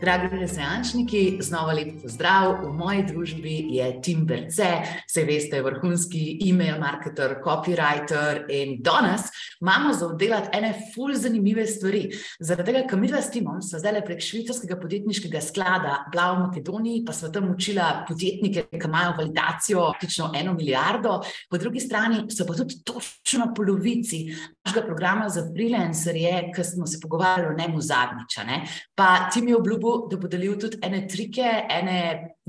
Dragi reseančniki, znova lepo pozdrav. V moji družbi je Tim Berce, se veste, vrhunski e-mail marketer, copywriter in danes imamo za oddelati ene ful zanimive stvari. Zaradi tega, ker mi dva s Timom smo zdaj prek švicarskega podjetniškega sklada bila v Makedoniji, pa smo tam učila podjetnike, ki imajo validacijo praktično eno milijardo, po drugi strani so pa tudi točno polovici našega programa za freelancerje, ki smo se pogovarjali o njemu zadnjič. Pa Tim je obljubil, da bo delil tudi ene trike, ene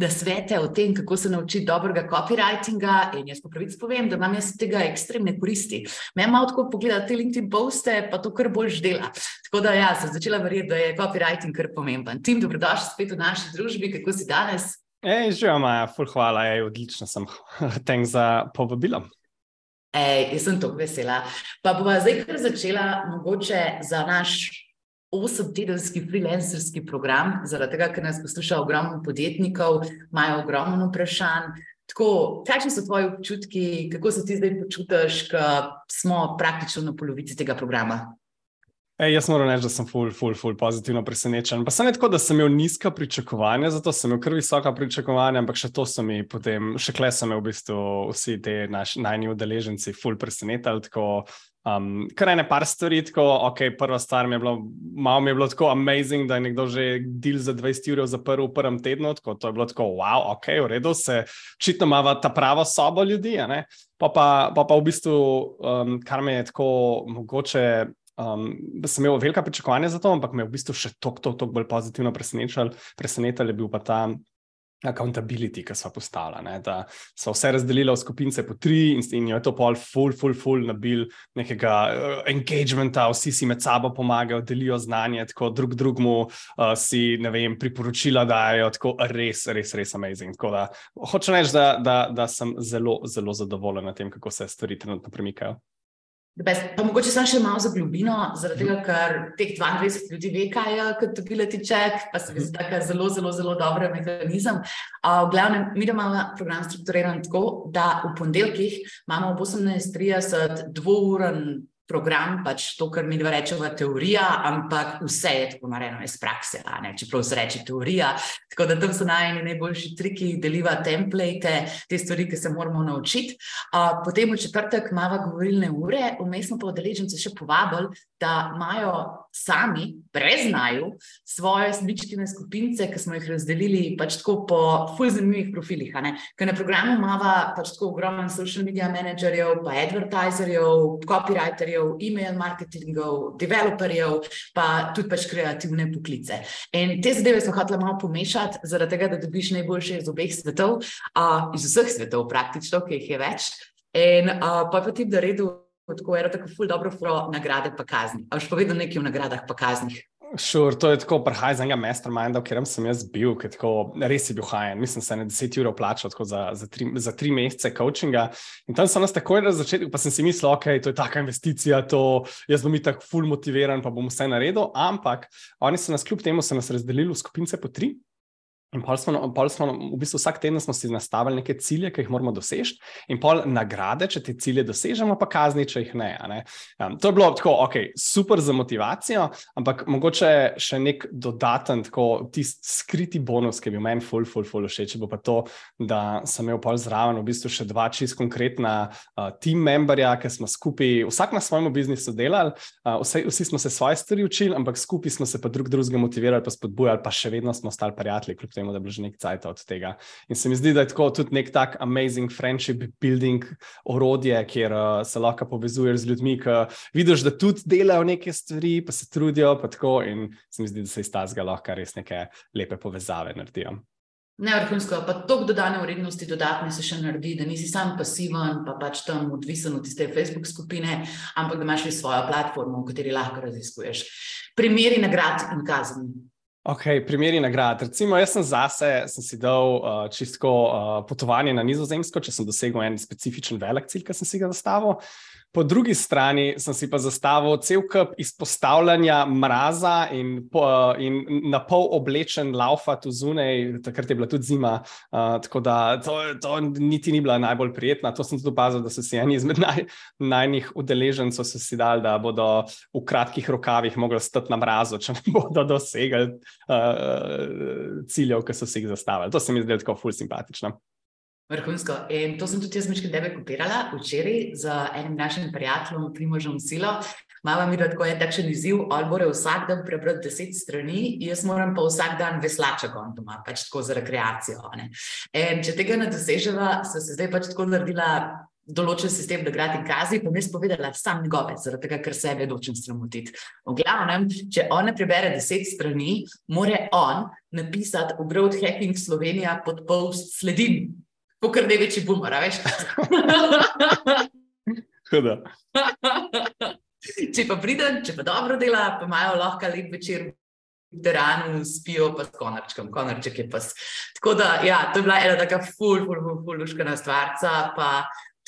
svete o tem, kako se naučiti dobrega copywritinga. In jaz po pravici povem, da imam jaz tega ekstremne koristi. Me malo tako pogledati te LinkedIn poste, pa to kar boljš dela. Tako da ja, sem začela verjeti, da je copywriting kar pomemben. Tim, dobrodošli spet v naši družbi, kako si danes? Ej, že Maja, ful hvala, ej, odlično sem. Tenk za povabilo. Ej, jaz sem tako vesela. Pa bova zdaj kar začela mogoče za naš osemtedenski freelancerski program, zaradi tega, ker nas posluša ogromno podjetnikov, imajo ogromno vprašanj. Tako, kakšni so tvoji občutki, kako se ti zdaj počutiš, ko smo praktično na polovici tega programa? Ej, jaz moram reči, da sem ful, ful, ful pozitivno presenečen. Pa sem ne tako, da sem imel nizka pričakovanja, zato sem imel kar visoka pričakovanja, ampak še to so mi potem, še kle so me v bistvu vsi ti naši najni udeleženci ful presenetili. Tako, Um, kar ene par stvari, tako, ok, prva stvar mi je bilo, malo mi je bilo tako amazing, da je nekdo že del za 20 ur zaprl v prvem tednu, tako to je bilo tako, wow, ok, v redu, se očitno ima ta prava soba ljudi, pa pa, pa pa v bistvu, um, kar me je tako mogoče, um, sem imel velika pričakovanja za to, ampak me je v bistvu še toliko, toliko bolj pozitivno presenečal, presenečal je bil pa ta accountability, ki smo postavili. Da so vse razdelili v skupine po tri in, in je to pol, full, full, full nabil nekega uh, engagementa, vsi si med sabo pomagajo, delijo znanje, tako drug drugmu uh, si, ne vem, priporočila dajo, tako res, res, res amazing. Da, hočem reči, da, da, da sem zelo, zelo zadovoljen na tem, kako se stvari trenutno premikajo. Pa mogoče sem še malo za globino, zaradi tega, ker teh 22 ljudi ve, kaj je kot ability check, pa se mi zdi, da je zelo, zelo, zelo dober mehanizem. Uh, v glavnem, mi imamo program strukturiran tako, da v ponedeljkih imamo ob 18.30 dvouren program, pač to, kar mi dva rečemo, teorija, ampak vse je tako narejeno iz prakse, čeprav se reče teorija. Tako da tam so najni najboljši triki, deliva template, te stvari, ki se moramo naučiti. Uh, potem v četrtek imamo govorilne ure, vmes smo pa odeležence še povabili, da imajo sami, brez znaju, svoje smičkine skupince, ki smo jih razdelili pač tako po fulj zanimivih profilih. Ker na programu imamo pač tako ogromno social media menedžerjev, pa advertiserjev, copywriterjev, e-mail marketingov, developerjev, pa tudi pač kreativne poklice. In te zadeve so hotele malo pomešati, zaradi tega, da dobiš najboljše iz obeh svetov, uh, iz vseh svetov, praktično, ki jih je več. In uh, pa pa ti da redu. Tako je, tako ful dobro, ful nagrade pa kazni. A še povedal nekaj o nagradah pa kaznih? Sure, to je tako prihaj iz enega masterminda, v katerem sem jaz bil, ki tako res je bil hajen. Mislim, se je na 10 ur plačal za, za, tri, za tri mesece coachinga. In tam sem nas takoj na začetku, pa sem si mislil, ok, to je taka investicija, to jaz bom tako full motiviran, pa bom vse naredil. Ampak oni so nas kljub temu razdelili v skupince po tri. In pol smo, pol smo, v bistvu vsak teden smo si nastavili neke cilje, ki jih moramo doseči, in pol nagrade, če te cilje dosežemo, pa kazni, če jih ne. ne? Um, to je bilo tako, ok, super za motivacijo, ampak mogoče še nek dodaten, tako tisti skriti bonus, ki bi meni ful, ful, ful všeč, bo pa to, da sem imel pol zraven v bistvu še dva čist konkretna uh, team memberja, ki smo skupaj, vsak na svojem biznisu delali, uh, vse, vsi smo se svoje stvari učili, ampak skupaj smo se pa drug drugega motivirali, pa spodbujali, pa še vedno smo ostali prijatelji temu, da je bilo že nekaj časa od tega. In se mi zdi, da je tako tudi nek tak amazing friendship building orodje, kjer uh, se lahko povezuješ z ljudmi, ki vidiš, da tudi delajo neke stvari, pa se trudijo. Pa tako, in se mi zdi, da se iz tega lahko res neke lepe povezave naredijo. Ne, vrhunsko, pa toliko dodane vrednosti, dodatne se še naredi, da nisi sam pasiven, pa pač tam odvisen od tiste Facebook skupine, ampak da imaš svojo platformo, v kateri lahko raziskuješ. Primeri nagrad in kazni. Ok, primeri nagrad. Recimo, jaz sem zase sem si dal uh, čisto uh, potovanje na Nizozemsko, če sem dosegel en specifičen velik cilj, ki sem si ga zastavil. Po drugi strani sem si pa zastavil cel kup izpostavljanja mraza in, po, in na pol oblečen laufa tu zunaj, takrat je bila tudi zima. Uh, tako da to, to niti ni bila najbolj prijetna. To sem tudi opazil, da so si eni izmed naj, najnih udeležencev si dali, da bodo v kratkih rokavih mogli stati na mrazu, če ne bodo dosegli uh, ciljev, ki so si jih zastavili. To se mi zdi tako ful simpatično. Vrhunsko. In to sem tudi jaz nekaj tebe kopirala včeraj z enim našim prijateljem, Primožem Silo. Mama mi je tako en takšen izziv, ali mora vsak dan prebrati deset strani, jaz moram pa vsak dan veslača gon doma, pač tako za rekreacijo. Če tega ne doseževa, so se zdaj pač tako naredila določen sistem nagrad in kazni, pa mi je spovedala sam njegove, zaradi tega, ker sebe nočem sramotiti. V glavnem, če on ne prebere deset strani, mora on napisati v Growth Hacking Slovenija pod post sledim kot kar največji boomer, veš? Huda. če pa pridem, če pa dobro dela, pa imajo lahko lep večer v teranu, spijo pa s konarčkom, konarček je pa. Tako da, ja, to je bila ena taka ful, ful, ful, ful, luškana stvarca. Pa,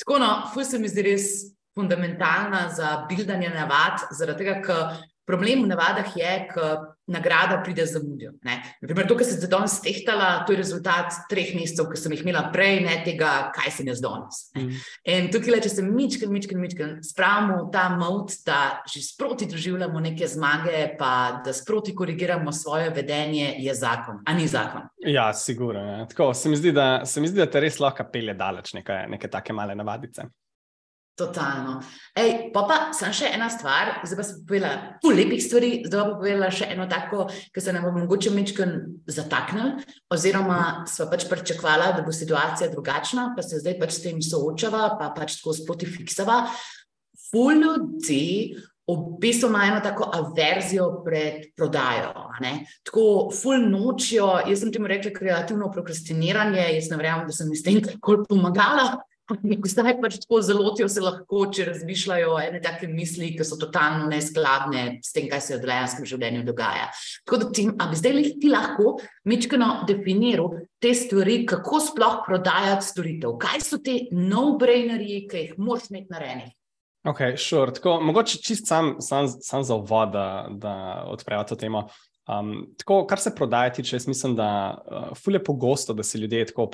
tako no, ful se mi zdi res fundamentalna za bildanje navad, zaradi tega, ker Problem v navadah je, da nagrada pride za mudijo. Naprimer, to, kar sem se danes tehtala, to je rezultat treh mesecev, ki sem jih imela prej, ne tega, kaj sem jaz danes. Mm. In tukaj, če se mičken, mičken, mičken spravimo ta mod, da že sproti doživljamo neke zmage, pa da sproti korigiramo svoje vedenje, je zakon, a ni zakon. Ja, sigurno. Tako se mi zdi, da, se mi zdi, da te res lahko pelje daleč neke, neke take male navadice. Totalno. Ej, pa pa sem še ena stvar, zdaj pa sem povedala pol lepih stvari, zdaj pa povedala še eno tako, ki se nam bo mogoče mečken zataknil, oziroma sva pač pričakvala, da bo situacija drugačna, pa se zdaj pač s tem soočava, pa pač tako sproti fiksava. Ful ljudi v bistvu ima eno tako averzijo pred prodajo. Tako ful nočijo, jaz sem temu rekla kreativno prokrastiniranje, jaz ne verjamem, da sem s tem kako pomagala. Zdaj pač tako zelo ti se lahko, če razmišljajo ene take misli, ki so totalno neskladne s tem, kaj se v dejanskem življenju dogaja. Tako da ti, a bi zdaj ti lahko mečkano definiral te stvari, kako sploh prodajati storitev? Kaj so te no-brainerji, ki jih moraš imeti narejenih? Ok, sure. Tako, mogoče čist sam, sam, sam za uvod, da, odpreva to temo. Um, tako, kar se prodaja, tiče, jaz mislim, da uh, ful je pogosto, da se ljudje tako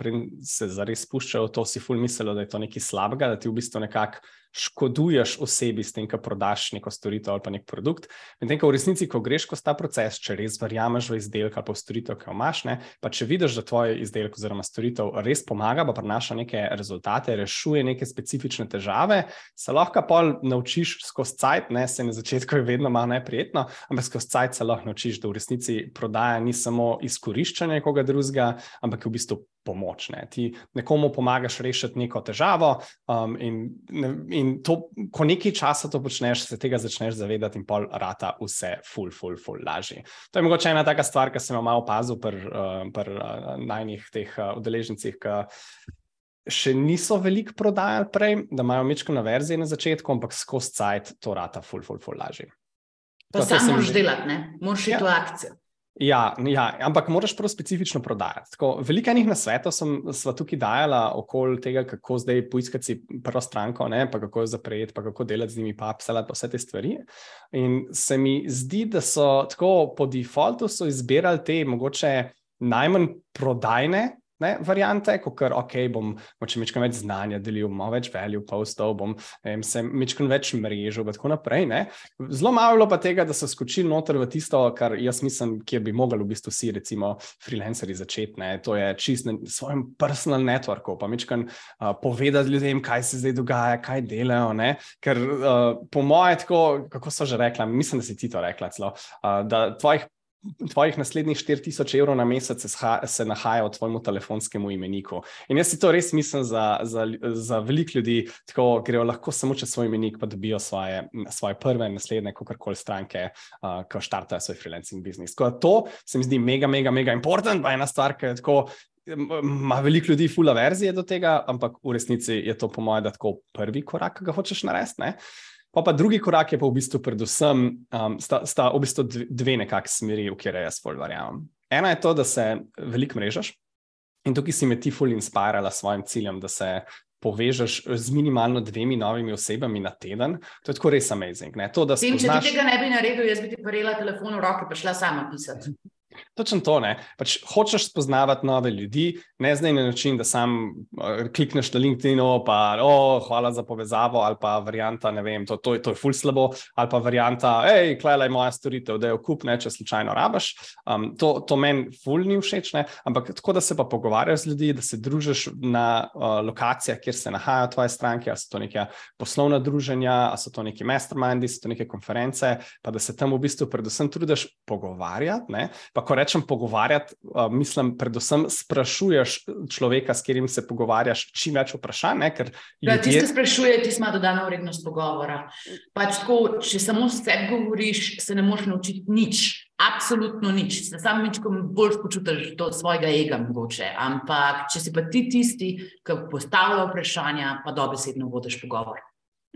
se zares spuščajo v to, si ful mislijo, da je to nekaj slabega, da ti v bistvu nekako škoduješ osebi s tem, ko prodaš neko storitev ali pa nek produkt. Medtem ko v resnici, ko greš skozi ta proces, če res verjameš v izdelek ali pa v storitev, ki jo imaš, ne, pa če vidiš, da tvoj izdelek oziroma storitev res pomaga, pa prinaša neke rezultate, rešuje neke specifične težave, se lahko pa naučiš skozi cajt, ne se na začetku je vedno malo neprijetno, ampak skozi cajt se lahko naučiš, da v resnici prodaja ni samo izkoriščanje koga drugega, ampak je v bistvu pomoč. Ne. Ti nekomu pomagaš rešiti neko težavo, um, in, in to, ko nekaj časa to počneš, se tega začneš zavedati, in pol rata vse, ful, ful, ful, lažje. To je mogoče ena taka stvar, ki sem jo malo opazil pri uh, pr, uh, najnih teh uh, udeležencih. Še niso veliko prodajali prej, da imajo mečko na verziji na začetku, ampak skozi cajt to rata, ful, ful, ful, lažje. Pa sam moraš delati, ne? moraš ja. v akcijo. Ja, ja, ampak moraš prav specifično prodajati. Veliko enih nasvetov smo tukaj dajali okoli tega, kako zdaj poiskati prvo stranko, ne, pa kako jo zapreti, pa kako delati z njimi, pa apselati, pa vse te stvari. In se mi zdi, da so tako po defaultu izbirali te mogoče najmanj prodajne ne, variante, kot kar ok, bom če mečkam več znanja delil, malo več value postov, bom vem, se mečkam več mrežo in tako naprej. Ne. Zelo malo pa tega, da so skočili noter v tisto, kar jaz mislim, kjer bi mogli v bistvu vsi, recimo, freelanceri začeti. Ne. To je čist na svojem personal networku, pa mečkam uh, povedati ljudem, kaj se zdaj dogaja, kaj delajo. Ne. Ker uh, po moje, tako, kako so že rekla, mislim, da si ti to rekla, celo, uh, da tvojih tvojih naslednjih 4000 evrov na mesec se, se nahaja v tvojem telefonskem imeniku. In jaz si to res mislim za, za, za veliko ljudi, tako grejo lahko samo čez svoj imenik, pa dobijo svoje, svoje prve naslednje, kakorkoli stranke, uh, ko štartajo svoj freelancing biznis. Tako da to se mi zdi mega, mega, mega important, pa ena stvar, ki je tako. Ma veliko ljudi, fula verzije do tega, ampak v resnici je to, po mojem, tako prvi korak, ki ga hočeš narediti. Pa, pa drugi korak je pa v bistvu predvsem, um, sta, sta v bistvu dve nekakšni smeri, v kjer jaz bolj verjamem. Ena je to, da se veliko mrežaš in tukaj si me ti ful inspirirala s svojim ciljem, da se povežeš z minimalno dvemi novimi osebami na teden, to je tako res amazing. To, Vem, spoznaš... Če ti tega ne bi naredil, jaz bi ti parila telefon v roke, pa šla sama pisati. Točno to, ne. Pač hočeš spoznavati nove ljudi, ne zdaj na način, da sam uh, klikneš na LinkedIn, pa oh, hvala za povezavo, ali pa varianta, ne vem, to, to, to je ful slabo, ali pa varianta, hej, klej je moja storitev, da jo kup, ne, če slučajno rabaš. Um, to to meni ful ni všeč, ne. ampak tako, da se pa pogovarjaš z ljudmi, da se družiš na uh, lokacijah, kjer se nahajajo tvoje stranke, ali so to neke poslovna druženja, ali so to neki mastermindi, so to neke konference, pa da se tam v bistvu predvsem trudiš pogovarjati. Ne, pa ko rečem pogovarjati, uh, mislim, predvsem sprašuješ človeka, s katerim se pogovarjaš, čim več vprašanj. Ne, ja, ljudje... Ti se sprašuje, ti ima dodano vrednost pogovora. Pač tako, če samo s tem govoriš, se ne moreš naučiti nič. Absolutno nič, se sam večkrat bolj počutiš do svojega ega, mogoče. Ampak, če si pa ti tisti, ki postavlja vprašanja, pa dobesedno vodiš pogovor.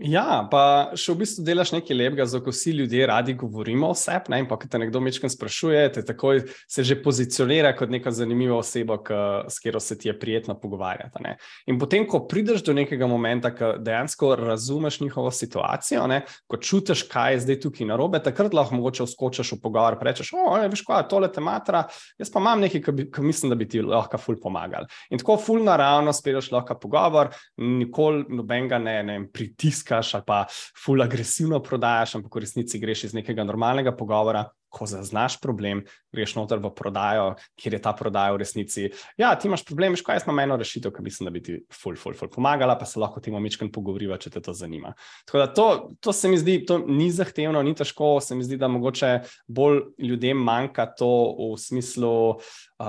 Ja, pa še v bistvu delaš nekaj lepega, zato vsi ljudje radi govorimo o sebi. In pa, ko te nekdo večkrat sprašuje, te takoj se že pozicionira kot neka zanimiva oseba, k, s katero se ti je prijetno pogovarjati. Ne? In potem, ko prideš do nekega momenta, ko dejansko razumeš njihovo situacijo, ne? ko čutiš, kaj je zdaj tukaj narobe, takrat lahko mogoče vskočiš v pogovor in rečeš: O, ne, veš, kaj tole tematra, jaz pa imam nekaj, kar mislim, da bi ti lahko ful pomagal. In tako ful naravno speleš lahko pogovor, nikoli nobenega ne, ne pritiska pritiskaš ali pa ful agresivno prodajaš, ampak v resnici greš iz nekega normalnega pogovora, ko zaznaš problem, greš noter v prodajo, kjer je ta prodaja v resnici. Ja, ti imaš problem, škoda, jaz imam eno rešitev, ki mislim, da bi ti ful, ful, ful pomagala, pa se lahko temu omičkam pogovoriva, če te to zanima. Tako da to, to se mi zdi, to ni zahtevno, ni težko, se mi zdi, da mogoče bolj ljudem manjka to v smislu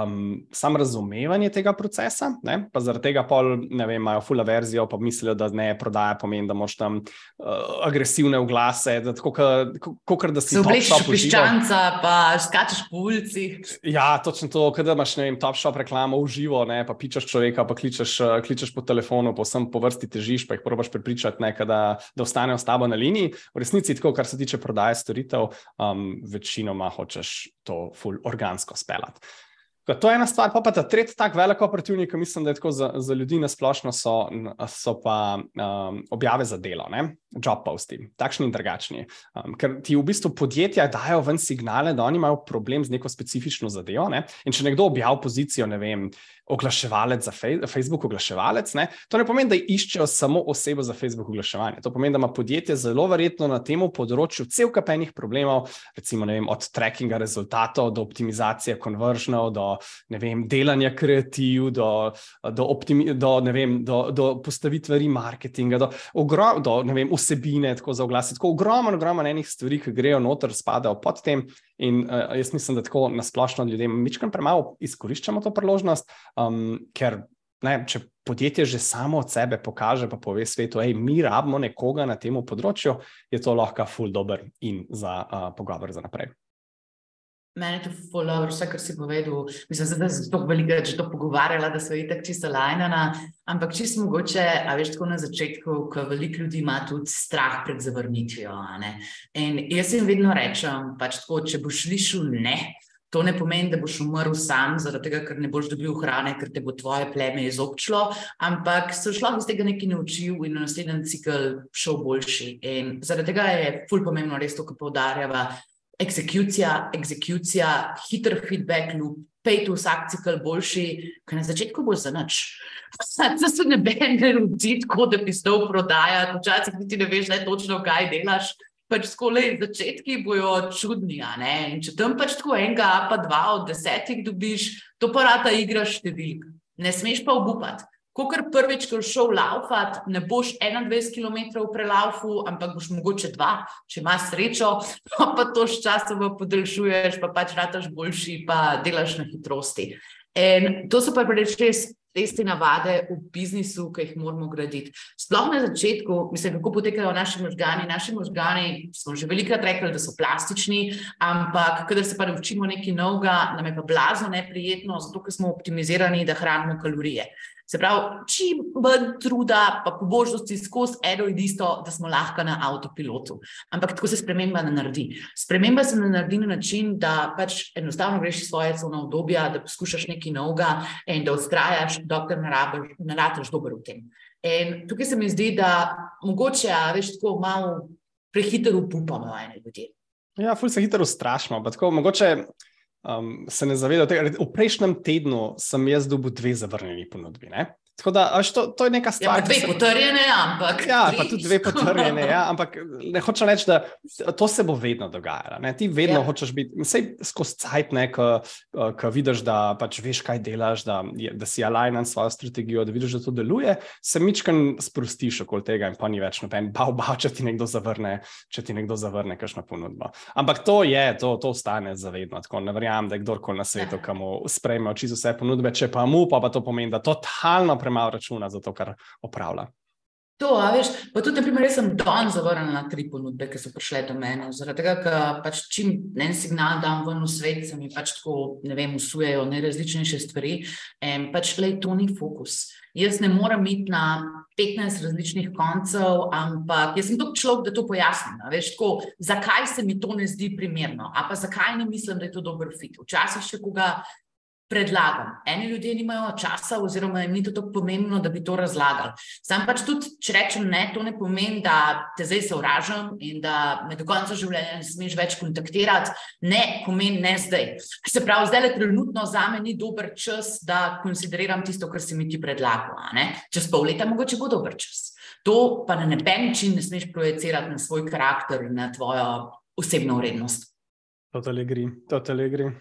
um, sam razumevanje tega procesa, ne? pa zaradi tega pol, ne vem, imajo full verzijo, pa mislijo, da ne prodaja pomeni, da moš tam uh, agresivne oglase, da tako, kot da si tam piščanca ulica, pa skačeš po ulici. Ja, točno to, da imaš vem, top shop reklamo v živo, ne, pa pičeš človeka, pa kličeš, eh, kličeš po telefonu, pa vsem po vrsti težiš, pa jih probaš prepričati, ne, da, da ostanejo s tabo na liniji. V resnici, tako, kar se tiče prodaje storitev, um, večinoma hočeš to full organsko speljati. To je ena stvar, pa, pa ta tretji tak velik operativnik, ki mislim, da je tako za, za ljudi na splošno, so, so pa um, objave za delo, ne? job posti, takšni in drugačni. Um, ker ti v bistvu podjetja dajo ven signale, da oni imajo problem z neko specifično zadevo. Ne? In če nekdo objavi pozicijo, ne vem, oglaševalec za fej, Facebook, oglaševalec, ne? to ne pomeni, da iščejo samo osebo za Facebook oglaševanje. To pomeni, da ima podjetje zelo verjetno na tem področju cel kapenih problemov, recimo vem, od trackinga rezultatov do optimizacije konverzionov, do vem, delanja kreativ, do, do, optimi, do, vem, do, do postavitve remarketinga, do, ogrom, do vem, vsebine, tako za oglase. Tako ogromno, ogromno enih stvari, ki grejo noter, spadajo pod tem. In uh, jaz mislim, da tako nasplošno ljudem, mičkam premalo izkoriščamo to priložnost, um, ker ne, če podjetje že samo od sebe pokaže, pa pove svetu, da mi rabimo nekoga na tem področju, je to lahko ful dobr in za uh, pogovor za naprej. Mene je to fulano, vse, kar si povedal. Mislim, da se tako veliko že to pogovarjala, da so itak čisto lajnana. Ampak čisto mogoče, a veš, tako na začetku, ko veliko ljudi ima tudi strah pred zavrnitvijo. In jaz jim vedno rečem, pač tako, če boš slišal ne. To ne pomeni, da boš umrl sam, zaradi tega, ker ne boš dobil hrane, ker te bo tvoje pleme izobčilo, ampak se šlo iz tega nekaj naučil in na naslednji cikl šel boljši. In zaradi tega je ful pomembno res to, kar poudarjava, Exekucija, exekucija, hiter feedback loop, pej tu vsak cikl boljši, ker na začetku bo za nič. Zdaj se ne bene rodi, tako da bi stov prodajati, včasih ti ne veš, ne točno, kaj delaš. Pač skole začetki bojo čudni. Če tam pač tako enega, pa dva od desetih dobiš, to pa rata igraš številk. Ne smeš pa obupati. Ko kar prvič, ko šel laufat, ne boš 21 km prelaufu, ampak boš mogoče dva, če imaš srečo, pa, pa to sčasoma podaljšuješ, pa pač rataš boljši, pa delaš na hitrosti. In to so pa res te navade v biznisu, ki jih moramo graditi. Sploh na začetku, mislim, kako potekajo naši možgani. Naši možgani smo že velikrat rekli, da so plastični, ampak kadar se pa naučimo nekaj novega, nam je pa blazno neprijetno, zato ker smo optimizirani, da hranimo kalorije. Se pravi, čim manj truda, pa po možnosti skozi eno in isto, da smo lahko na avtopilotu. Ampak tako se sprememba ne naredi. Sprememba se ne naredi na način, da pač enostavno greš iz svoje cone obdobja, da poskušaš nekaj novega in da ustrajaš, dokler ne rataš dober v tem. In tukaj se mi zdi, da mogoče, veš, tako malo prehitro upamo, ene ljudje. Ja, ful se hitro ustrašimo. Mogoče um, se ne zavedajo tega. V prejšnjem tednu sem jaz dobil dve zavrnjeni ponudbi. Ne? Tako da, to, to je neka stvar. Ja, dve se... potrjene, ampak. Ja, pa tudi dve potrjene. Ja, ampak ne hočem reči, da to se bo vedno dogajalo. Ne? Ti vedno ja. hočeš biti, vse skozi cajt, ko vidiš, da pač veš, kaj delaš, da, da si alignan s svojo strategijo, da vidiš, da to deluje, se mičkaj sprostiš okoli tega in pa ni več noben bav, bav, če ti nekdo zavrne, če ti nekdo zavrne kakšno ponudbo. Ampak to je, to, to ostane zavedno. Tako ne verjamem, da je kdorkoli na svetu, ja. kam sprejme čisto vse ponudbe, če pa mu pa, pa to pomeni, da totalno premalo računa za to, kar opravlja. To, a veš, pa tudi, naprimer, jaz sem dan zavrnil na tri ponudbe, ki so prišle do mene. Zaradi tega, ker pač čim en signal dam ven v svet, se mi pač tako, ne vem, usujejo najrazličnejše stvari. In pač, le, to ni fokus. Jaz ne morem iti na 15 različnih koncev, ampak jaz sem tukaj človek, da to pojasnim. Veš, tako, zakaj se mi to ne zdi primerno, a pa zakaj ne mislim, da je to dober fit. Včasih, če koga predlagam. Eni ljudje nimajo časa, oziroma jim ni to tako pomembno, da bi to razlagali. Sam pač tudi, če rečem ne, to ne pomeni, da te zdaj sovražam in da me do konca življenja ne smeš več kontaktirati. Ne pomeni ne zdaj. Se pravi, zdaj le trenutno za me ni dober čas, da konsideriram tisto, kar si mi ti predlagal. Čez pol leta mogoče bo dober čas. To pa na neben način ne smeš projicirati na svoj karakter in na tvojo osebno vrednost. Totally agree. Totally agree.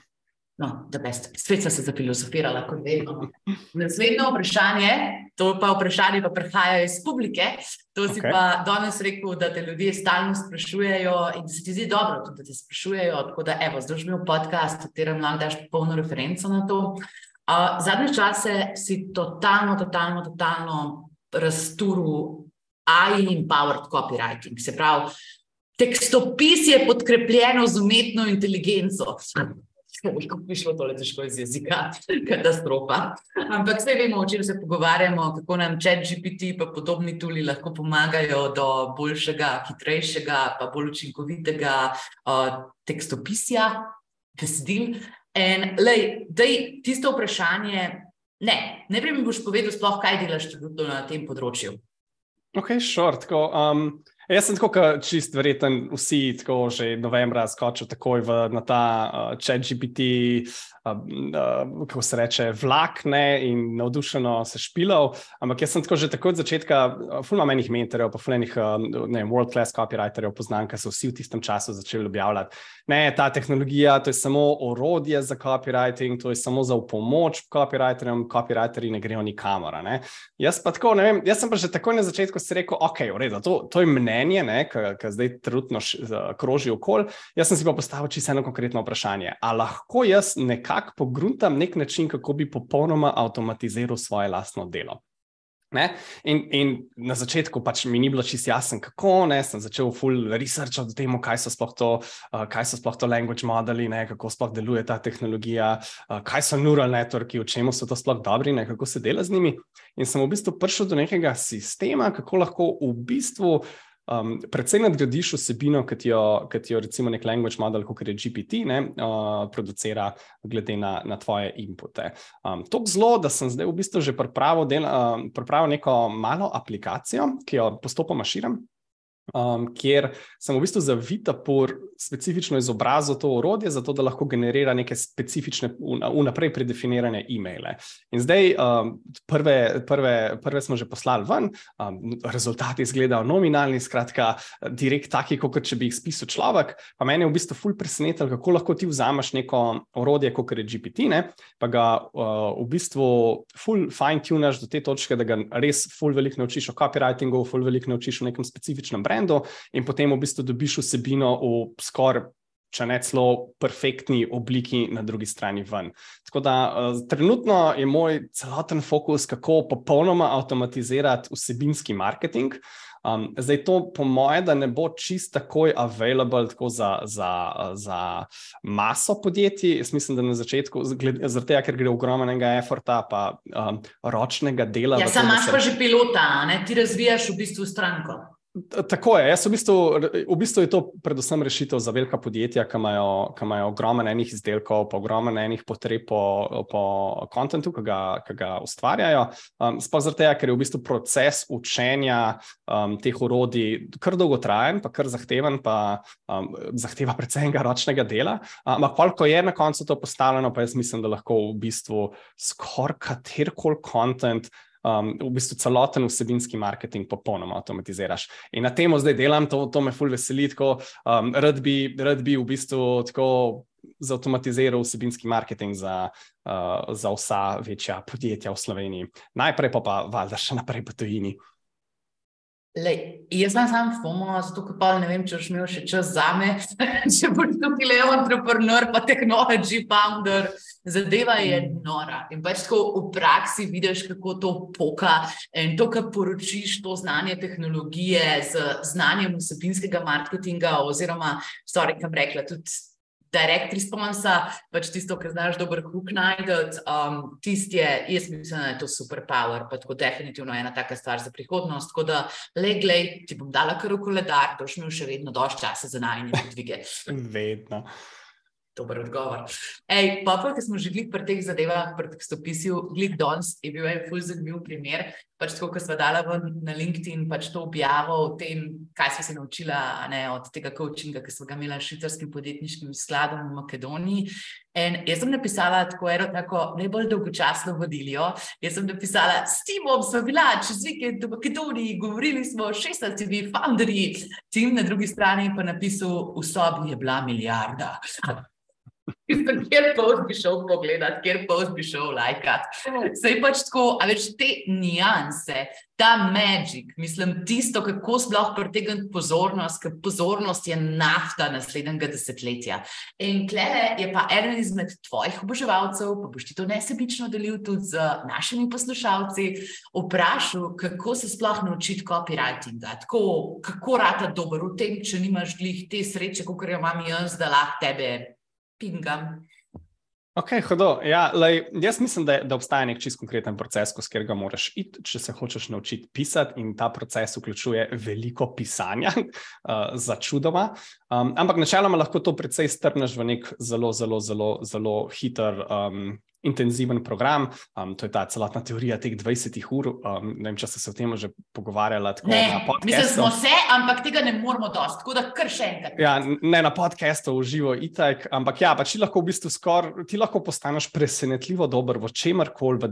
No, da best. Spet sem se zafilozofirala, kot vedno. Naslednje vprašanje, to pa vprašanje pa prihaja iz publike. To si okay. pa danes rekel, da te ljudje stalno sprašujejo in da se ti zdi dobro, tudi, da te sprašujejo. Tako da, evo, imel podcast, v katerem lahko daš polno referenco na to. Uh, zadnje čase si totalno, totalno, totalno razturil AI in powered copywriting. Se pravi, tekstopis je podkrepljeno z umetno inteligenco. Kako bi šlo tole težko iz jezika, katastrofa. Ampak vse vemo, o čem se pogovarjamo, kako nam čet GPT in podobni tuli lahko pomagajo do boljšega, hitrejšega, pa bolj učinkovitega uh, tekstopisja, besedil. In lej, dej, tisto vprašanje, ne, ne bi mi boš povedal sploh, kaj delaš na tem področju. Ok, short. Um, Jaz sem tako, čist verjeten, vsi tako že novembra skočijo takoj v, na ta uh, chat GPT, uh, uh, kako se reče, vlak ne, in navdušeno se špilal. Ampak jaz sem tako že takoj od začetka, fulno menih mentorjev, pa fulnih uh, world class copywriterjev poznam, ki so vsi v tistem času začeli objavljati. Ne, ta tehnologija, to je samo orodje za copywriting, to je samo za pomoč copywriterjem, copywriteri ne grejo nikamor. Ne. Jaz pa tako, ne vem, jaz sem pa že takoj na začetku rekel, ok, v redu, to, to je mnenje ki zdaj trenutno kroži okoli. Jaz sem si pa postavil čisto eno konkretno vprašanje. Ali lahko jaz nekako pogruntam nek način, kako bi popolnoma avtomatiziral svoje lastno delo? In, in na začetku pač mi ni bilo čisto jasno, kako ne, sem začel full research o tem, kaj so sploh to, uh, kaj so sploh to language modeli, ne, kako sploh deluje ta tehnologija, uh, kaj so neural networki, v čemu so to sploh dobri, ne, kako se dela z njimi. In sem v bistvu prišel do nekega sistema, kako lahko v bistvu um, predvsej nadgradiš vsebino, ki jo, jo recimo nek language model, kot je GPT, ne, uh, producira glede na, na tvoje inpute. Um, to zelo, da sem zdaj v bistvu že pripravil, del, uh, pripravil neko malo aplikacijo, ki jo postopoma širim um, kjer sem v bistvu za Vitapur specifično izobrazil to orodje, zato da lahko generira neke specifične, vnaprej predefinirane e-maile. In zdaj, um, prve, prve, prve smo že poslali ven, um, rezultati izgledajo nominalni, skratka, direkt taki, kot če bi jih spisal človek. Pa meni je v bistvu ful presenetil, kako lahko ti vzameš neko orodje, kot je GPT, ne, pa ga uh, v bistvu ful fine-tunaš do te točke, da ga res ful veliko naučiš o copywritingu, ful veliko naučiš o nekem specifičnem brandu brendu, in potem v bistvu dobiš vsebino v skoraj, če ne celo, perfektni obliki na drugi strani ven. Tako da uh, trenutno je moj celoten fokus, kako popolnoma avtomatizirati vsebinski marketing. Um, zdaj, to po mojem, da ne bo čist takoj available tako za, za, za maso podjetij. Jaz mislim, da na začetku, zaradi tega, ker gre ogromnega efforta, pa um, ročnega dela. Ja, sam imaš se... pa že pilota, ne? ti razvijaš v bistvu stranko. Tako je. V bistvu, v bistvu je to predvsem rešitev za velika podjetja, ki imajo, ki imajo ogromno enih izdelkov, pa ogromno enih potreb po, po kontentu, ki ga, ki ga ustvarjajo. Um, Sploh zato, ker je v bistvu proces učenja um, teh urodij kar dolgotrajen, pa kar zahteven, pa um, zahteva predvsem ročnega dela. Ampak, um, ko je na koncu to postavljeno, pa jaz mislim, da lahko v bistvu skoraj katerkoli kontent um, v bistvu celoten vsebinski marketing popolnoma avtomatiziraš. In na tem zdaj delam, to, to me ful veseli, tako um, rad, bi, rad bi v bistvu tako zautomatiziral vsebinski marketing za, uh, za vsa večja podjetja v Sloveniji. Najprej pa pa valjda še naprej po tujini. Lej, jaz sem sam FOMO, zato pa ne vem, če boš imel še čas za me, če boš tukaj le entrepreneur, pa technology founder. Zadeva je nora. In pač tako v praksi vidiš, kako to poka in to, kar poročiš, to znanje tehnologije z znanjem vsebinskega marketinga, oziroma, stvari, kam rekla, tudi direct response, pač tisto, kar znaš dober hook najdete. Um, Tisti je, jaz mislim, da je to super power, pa tako definitivno ena taka stvar za prihodnost. Tako da, le, glej, ti bom dala kar v koledar, da boš imel še vedno dovolj časa za najnižje dvige. Vedno. Dober odgovor. Ej, pa, pa, ki smo že glik pri teh zadevah, pri tekstopisju, glik danes je bil en ful zanimiv primer. Pač tako, ko smo dala na LinkedIn pač to objavo o tem, kaj smo se naučila ne, od tega coachinga, ki smo ga imeli s švicarskim podjetniškim skladom v Makedoniji. In jaz sem napisala tako eno tako najbolj dolgočasno vodiljo. Jaz sem napisala, s Timom smo bila čez vikend v Makedoniji, govorili smo o 16 founderji, Tim na drugi strani pa napisal, v sobi je bila milijarda. Kjer post bi šel pogledat, kjer post bi šel lajkat. Sej pač tako, a več te nianse, ta magik, mislim, tisto, kako sploh pritegniti pozornost, ker pozornost je nafta naslednjega desetletja. In klele je pa eden izmed tvojih oboževalcev, pa boš ti to nesebično delil tudi z našimi poslušalci, vprašal, kako se sploh naučiti copywritinga, tako, kako rata dober v tem, če nimaš glih te sreče, kot jo imam jaz, da lahko tebe pingam. Ok, hodo. Ja, lej, jaz mislim, da, da obstaja nek čist konkreten proces, skozi katerega moraš iti, če se hočeš naučiti pisati, in ta proces vključuje veliko pisanja, uh, za čudoma. Um, ampak načeloma lahko to precej strneš v nek zelo, zelo, zelo, zelo hiter um, intenziven program. Um, to je ta celotna teorija teh 20 ur. Um, ne vem, če ste se o tem že pogovarjali. Ne, mislim, smo se, ampak tega ne moramo dosti, tako da kar še enkrat. Ja, ne na podkastu, v živo, itek. Ampak ja, pač ti lahko v bistvu skoraj, ti lahko postaneš presenetljivo dober v čemer koli,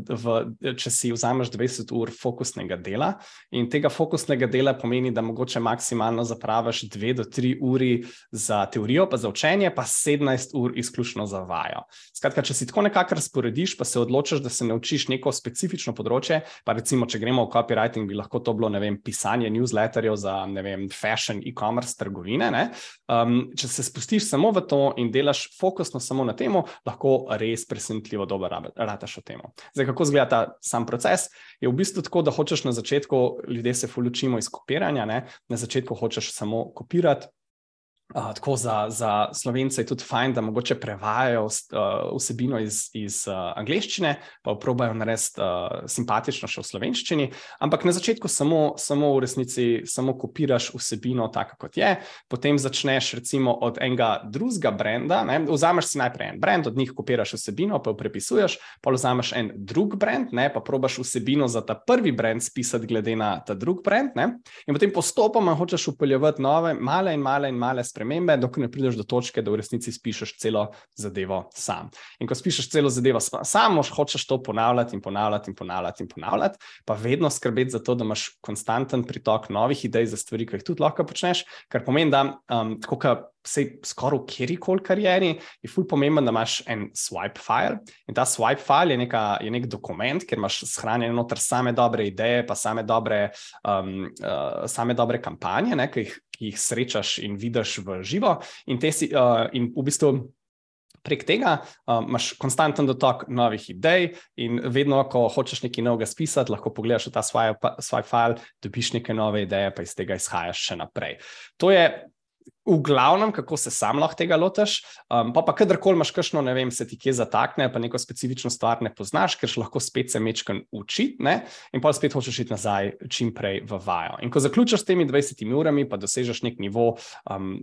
če si vzameš 20 ur fokusnega dela. In tega fokusnega dela pomeni, da mogoče maksimalno zapraviš 2 do 3 uri za teorijo, pa za učenje, pa 17 ur izključno za vajo. Skratka, če si tako nekako razporejen, razporediš, pa se odločiš, da se naučiš neko specifično področje. Pa recimo, če gremo v copywriting, bi lahko to bilo vem, pisanje newsletterjev za vem, fashion, e-commerce, trgovine. Um, če se spustiš samo v to in delaš fokusno samo na tem, lahko res presenetljivo dobro rataš o tem. Zdaj, kako izgleda ta sam proces? Je v bistvu tako, da hočeš na začetku, ljudje se fulučimo iz kopiranja, ne? na začetku hočeš samo kopirati. Uh, tako za, za slovence je tudi fajn, da mogoče prevajajo uh, vsebino iz, iz uh, angleščine, pa probajo narediti uh, simpatično še v slovenščini. Ampak na začetku samo, samo v resnici samo kopiraš vsebino tako, kot je, potem začneš recimo od enega drugega brenda. Ne? Vzameš si najprej en brand, od njih kopiraš vsebino, pa jo prepisuješ, pa vzameš en drug brand, ne? pa probaš vsebino za ta prvi brand spisati, glede na ta drug brand. Ne? In potem postopoma hočeš upeljati nove, male in male in male spremembe spremembe, dokler ne prideš do točke, da v resnici pišeš celo zadevo sam. In ko pišeš celo zadevo sam, hočeš to ponavljati in ponavljati in ponavljati in ponavljati, pa vedno skrbeti za to, da imaš konstanten pritok novih idej za stvari, ki jih tudi lahko počneš, kar pomeni, da um, tako kot. Vse, skoraj v kjeri koli karieri, je fully pomemben, da imaš en swipe file. In ta swipe file je, neka, je nek dokument, kjer imaš shranjene noter same dobre ideje, pa same dobre, um, uh, same dobre kampanje, ne, ki jih jih srečaš in vidiš v živo. In, si, uh, in v bistvu Prek tega um, imaš konstanten dotok novih idej, in vedno, ko hočeš nekaj novega spisati, lahko pogledaš v ta svoj, svoj file, dobiš neke nove ideje, pa iz tega izhajaš še naprej. To je v glavnem, kako se sam lahko tega lotiš. Um, pa, pa kadarkoli imaš kakšno, ne vem, se ti kje zatakne, pa neko specifično stvar ne poznaš, ker lahko spet se mečkam učiti, in pa spet hočeš iti nazaj čim prej v vajo. In ko zaključiš s temi 20 urami, pa dosežeš nek nivo um,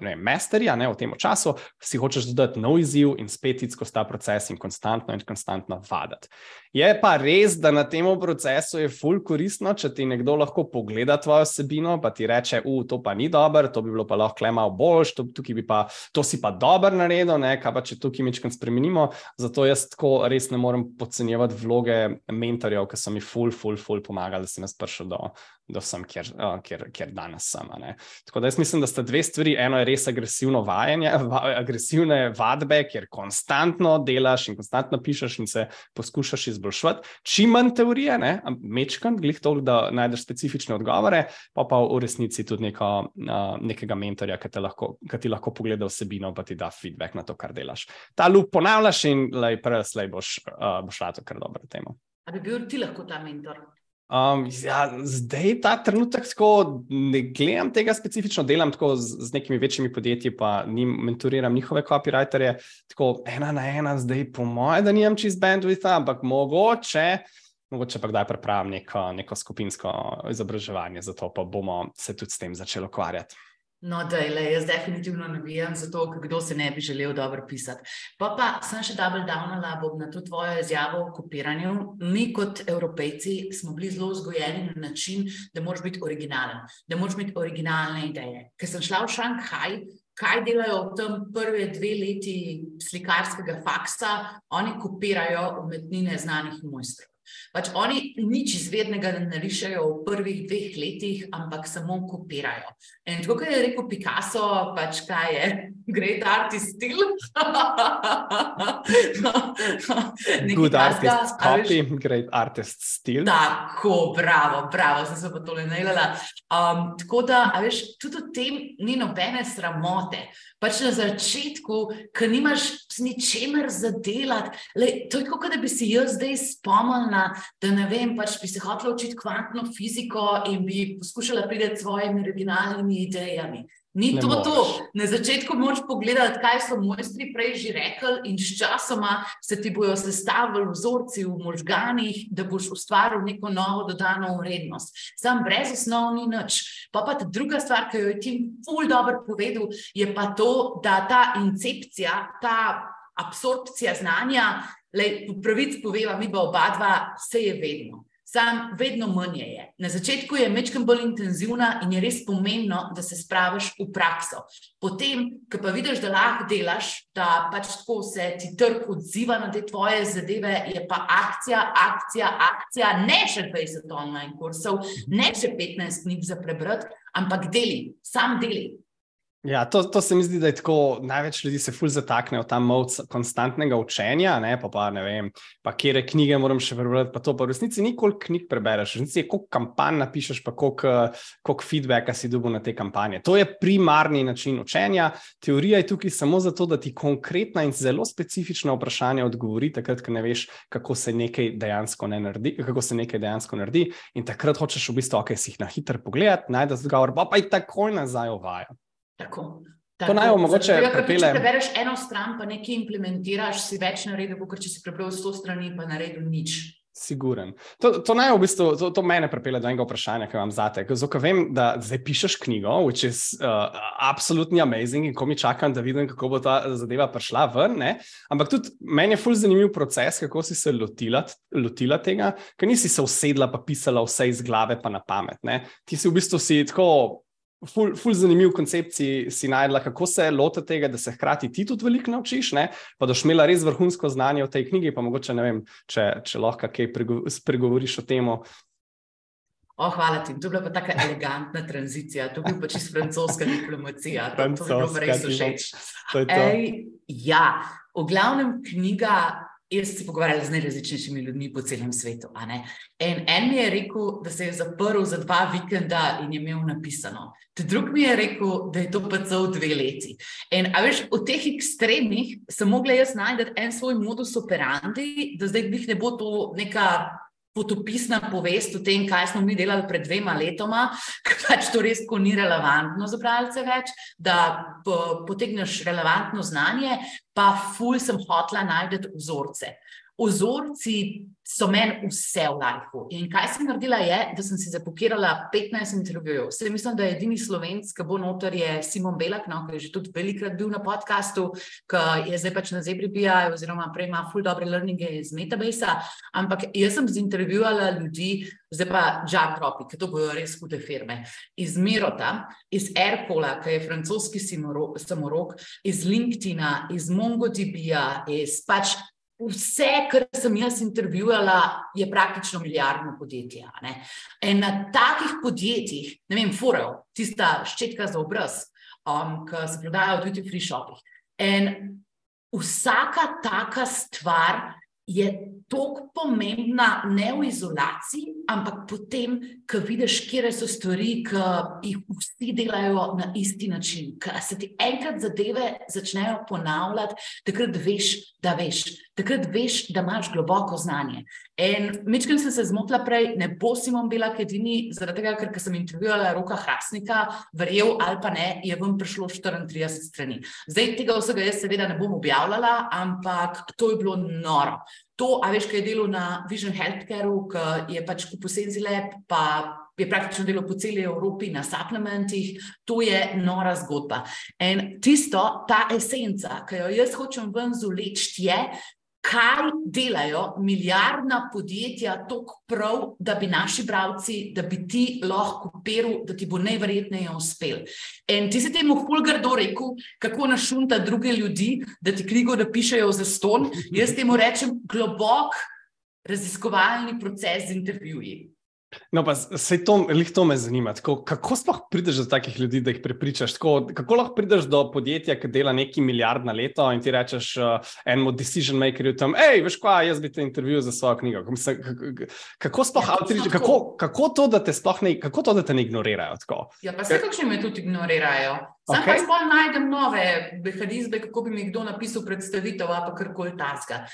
ne, masterja ne, v tem času, si hočeš dodati nov izziv in spet iti skozi ta proces in konstantno in konstantno vaditi. Je pa res, da na tem procesu je ful koristno, če ti nekdo lahko pogleda tvojo vsebino, pa ti reče, uf, to pa ni dobro, to bi bilo pa lahko lahko malo boljš, to, pa, to si pa dober naredil, ne, kaj pa če tukaj nekaj spremenimo. Zato jaz tako res ne morem podcenjevati vloge mentorjev, ki so mi ful, ful, ful pomagali, da sem jaz prišel do, do sem, kjer, kjer, kjer danes sem. Tako da jaz mislim, da sta dve stvari. Eno je res agresivno vajanje, va, agresivne vadbe, kjer konstantno delaš in konstantno pišeš in se poskušaš izboljšati. Čim manj teorije, ne, mečkam, glih to, da najdeš specifične odgovore, pa pa v resnici tudi neko, uh, nekega mentorja ki, lahko, ki ti lahko pogleda vsebino, pa ti da feedback na to, kar delaš. Ta lup ponavljaš in prej slej boš, uh, boš to kar dobro temu. Ali bi bil ti lahko ta mentor? Um, ja, zdaj, ta trenutek, tako ne gledam tega specifično, delam tako z, z nekimi večjimi podjetji, pa njim mentoriram njihove copywriterje. Tako ena na ena, zdaj, po mojem, da nimam čist bandwidth, ampak mogoče, mogoče pa kdaj pripravim neko, neko skupinsko izobraževanje, zato pa bomo se tudi s tem začeli ukvarjati. No, da je, jaz definitivno navijam za to, kdo se ne bi želel dobro pisati. Pa pa sem še double downala bom na to tvojo izjavo o kopiranju. Mi kot evropejci smo bili zelo vzgojeni na način, da moraš biti originalen, da moraš imeti originalne ideje. Ker sem šla v Šanghaj, kaj delajo v tem prve dve leti slikarskega faksa, oni kopirajo umetnine znanih mojstrov. Pač oni nič izvednega ne narišajo v prvih dveh letih, ampak samo kopirajo. In tako je rekel Picasso, pač kaj je, great artist stil. Good artist copy, great artist stil. Tako, bravo, bravo, sem se pa tole najela. Um, tako da, veš, tudi v tem ni nobene sramote. Pač na začetku, ko nimaš s ničemer zadelati, to je kot da bi si jaz zdaj spomnila ena, da ne vem, pač bi se hotela učiti kvantno fiziko in bi poskušala priti s svojimi originalnimi idejami. Ni ne to moraš. to. Na začetku moraš pogledati, kaj so mojstri prej že rekli, in sčasoma se ti bodo sestavili vzorci v možganjih, da boš ustvaril neko novo dodano vrednost. Sam brez osnov ni nič. Pa pa ta druga stvar, ki jo je Tim Ful dobro povedal, je pa to, da ta incepcija, ta absorpcija znanja Lej, v pravici poveva, mi pa oba dva, vse je vedno. Sam vedno manj je. Na začetku je mečkam bolj intenzivna in je res pomembno, da se spraviš v prakso. Potem, ko pa vidiš, da lahko delaš, da pač tako se ti trg odziva na te tvoje zadeve, je pa akcija, akcija, akcija, ne še 20 online kursov, ne še 15 knjig za prebrati, ampak deli, sam deli. Ja, to, to se mi zdi, da je tako. Največ ljudi se fulj zatakne v ta mod konstantnega učenja, ne pa, pa ne vem, pa kje knjige moram še prebrati. Pa to pa v resnici nikoli knjig prebereš, v resnici je koliko kampanj napišeš, pa koliko, koliko feedbacka si dobil na te kampanje. To je primarni način učenja. Teorija je tukaj samo zato, da ti konkretna in zelo specifična vprašanja odgovori, takrat, ko ne veš, kako se nekaj dejansko ne naredi, kako se nekaj dejansko naredi. In takrat hočeš v bistvu, ok, si jih na hitro pogledati, najdeš odgovor, pa pa jih takoj nazaj uvaja. Tako. Tako. To naj omogoče. Če prebereš eno stran, pa nekaj implementiraš, si več naredil, kot če si prebral sto strani, pa naredil nič. Siguren. To, to naj v bistvu, to, to mene pripelje do enega vprašanja, ki vam zate. Zato, vem, da zdaj pišeš knjigo, which is uh, absolutely amazing in ko mi čakam, da vidim, kako bo ta zadeva prišla ven. Ne? Ampak tudi meni je fully zanimiv proces, kako si se lotila, lotila tega, ker nisi se usedla pa pisala vse iz glave pa na pamet. Ne? Ti si v bistvu si tako ful, ful zanimiv koncept si, si najdla, kako se loti tega, da se hkrati ti tudi veliko naučiš, ne? pa da šmela res vrhunsko znanje v tej knjigi, pa mogoče ne vem, če, če lahko kaj pregovoriš o tem. Oh, hvala ti. To je bila pa tako elegantna tranzicija, to je bila pač francoska diplomacija. Francoska, to je bilo res všeč. Ja, v glavnem knjiga jaz se pogovarjala z najrazličnejšimi ljudmi po celem svetu. En, en mi je rekel, da se je zaprl za dva vikenda in je imel napisano. Drugi mi je rekel, da je to pa cel dve leti. In, a veš, v teh ekstremih sem mogla jaz najti en svoj modus operandi, da zdaj bih ne bo to neka potopisna povest o tem, kaj smo mi delali pred dvema letoma, ker pač to res ni relevantno za bralce več, da potegneš relevantno znanje, pa ful sem hotla najti vzorce. Vzorci so meni vse v lifeu. In kaj sem naredila, je, da sem si zapokirala 15 intervjujev. Sedaj mislim, da je edini slovenc, ki bo noter, je Simon Belak, no, ki je že tudi velikrat bil na podkastu, ki je zdaj pač na Zebri BI, oziroma prej ima full dobre learninge iz Metabase. Ampak jaz sem zintervjuvala ljudi, zdaj pa Jabropi, ki to bojo res hude firme. Iz Mirota, iz Airpola, ki je francoski samorok, iz LinkedIna, iz MongoDB-ja, iz pač Vse, kar sem jaz intervjuvala, je praktično milijardno podjetje. In na takih podjetjih, ne vem, Furel, tista ščetka za obraz, um, ki se prodaja v duty free shopih. In vsaka taka stvar je tako pomembna, ne v izolaciji, ampak potem, ko vidiš, kje so stvari, ki jih vsi delajo na isti način. Ker se ti enkrat zadeve začnejo ponavljati, takrat veš, da veš, takrat veš, da imaš globoko znanje. In mečkim sem se zmotila prej, ne bo Simon bila edini, zaradi tega, ker sem intervjuvala roka Hrasnika, verjel ali pa ne, je vam prišlo 34 strani. Zdaj tega vsega jaz seveda ne bom objavljala, ampak to je bilo noro. To, a veš, kaj je delo na Vision Healthcare, ki je pač kupil Senzilep, pa je praktično delo po celi Evropi na supplementih, to je nora zgodba. In tisto, ta esenca, ki jo jaz hočem ven zuleči, je, kaj delajo milijardna podjetja tako prav, da bi naši bralci, da bi ti lahko kopiral, da ti bo najverjetneje uspel. In ti si temu fulgardo rekel, kako našunta druge ljudi, da ti knjigo napišejo za ston. Jaz temu rečem globok raziskovalni proces z intervjuji. No, pa se to, to me zanima. Tako, kako sploh prideš do takih ljudi, da jih prepričaš? Tako, kako lahko prideš do podjetja, ki dela neki milijard na leto in ti rečeš uh, enemu decision makerju tam, hej, veš kaj, jaz bi te intervjuval za svojo knjigo. Kako, kako sploh ja, outreach, kako, kako to, da te sploh ne, kako to, da te ne ignorirajo? Tako? Ja, pa se kakšni me tudi ignorirajo. Sam okay. pa sploh najdem nove mehanizme, kako bi mi kdo napisal predstavitev ali kar koli taska.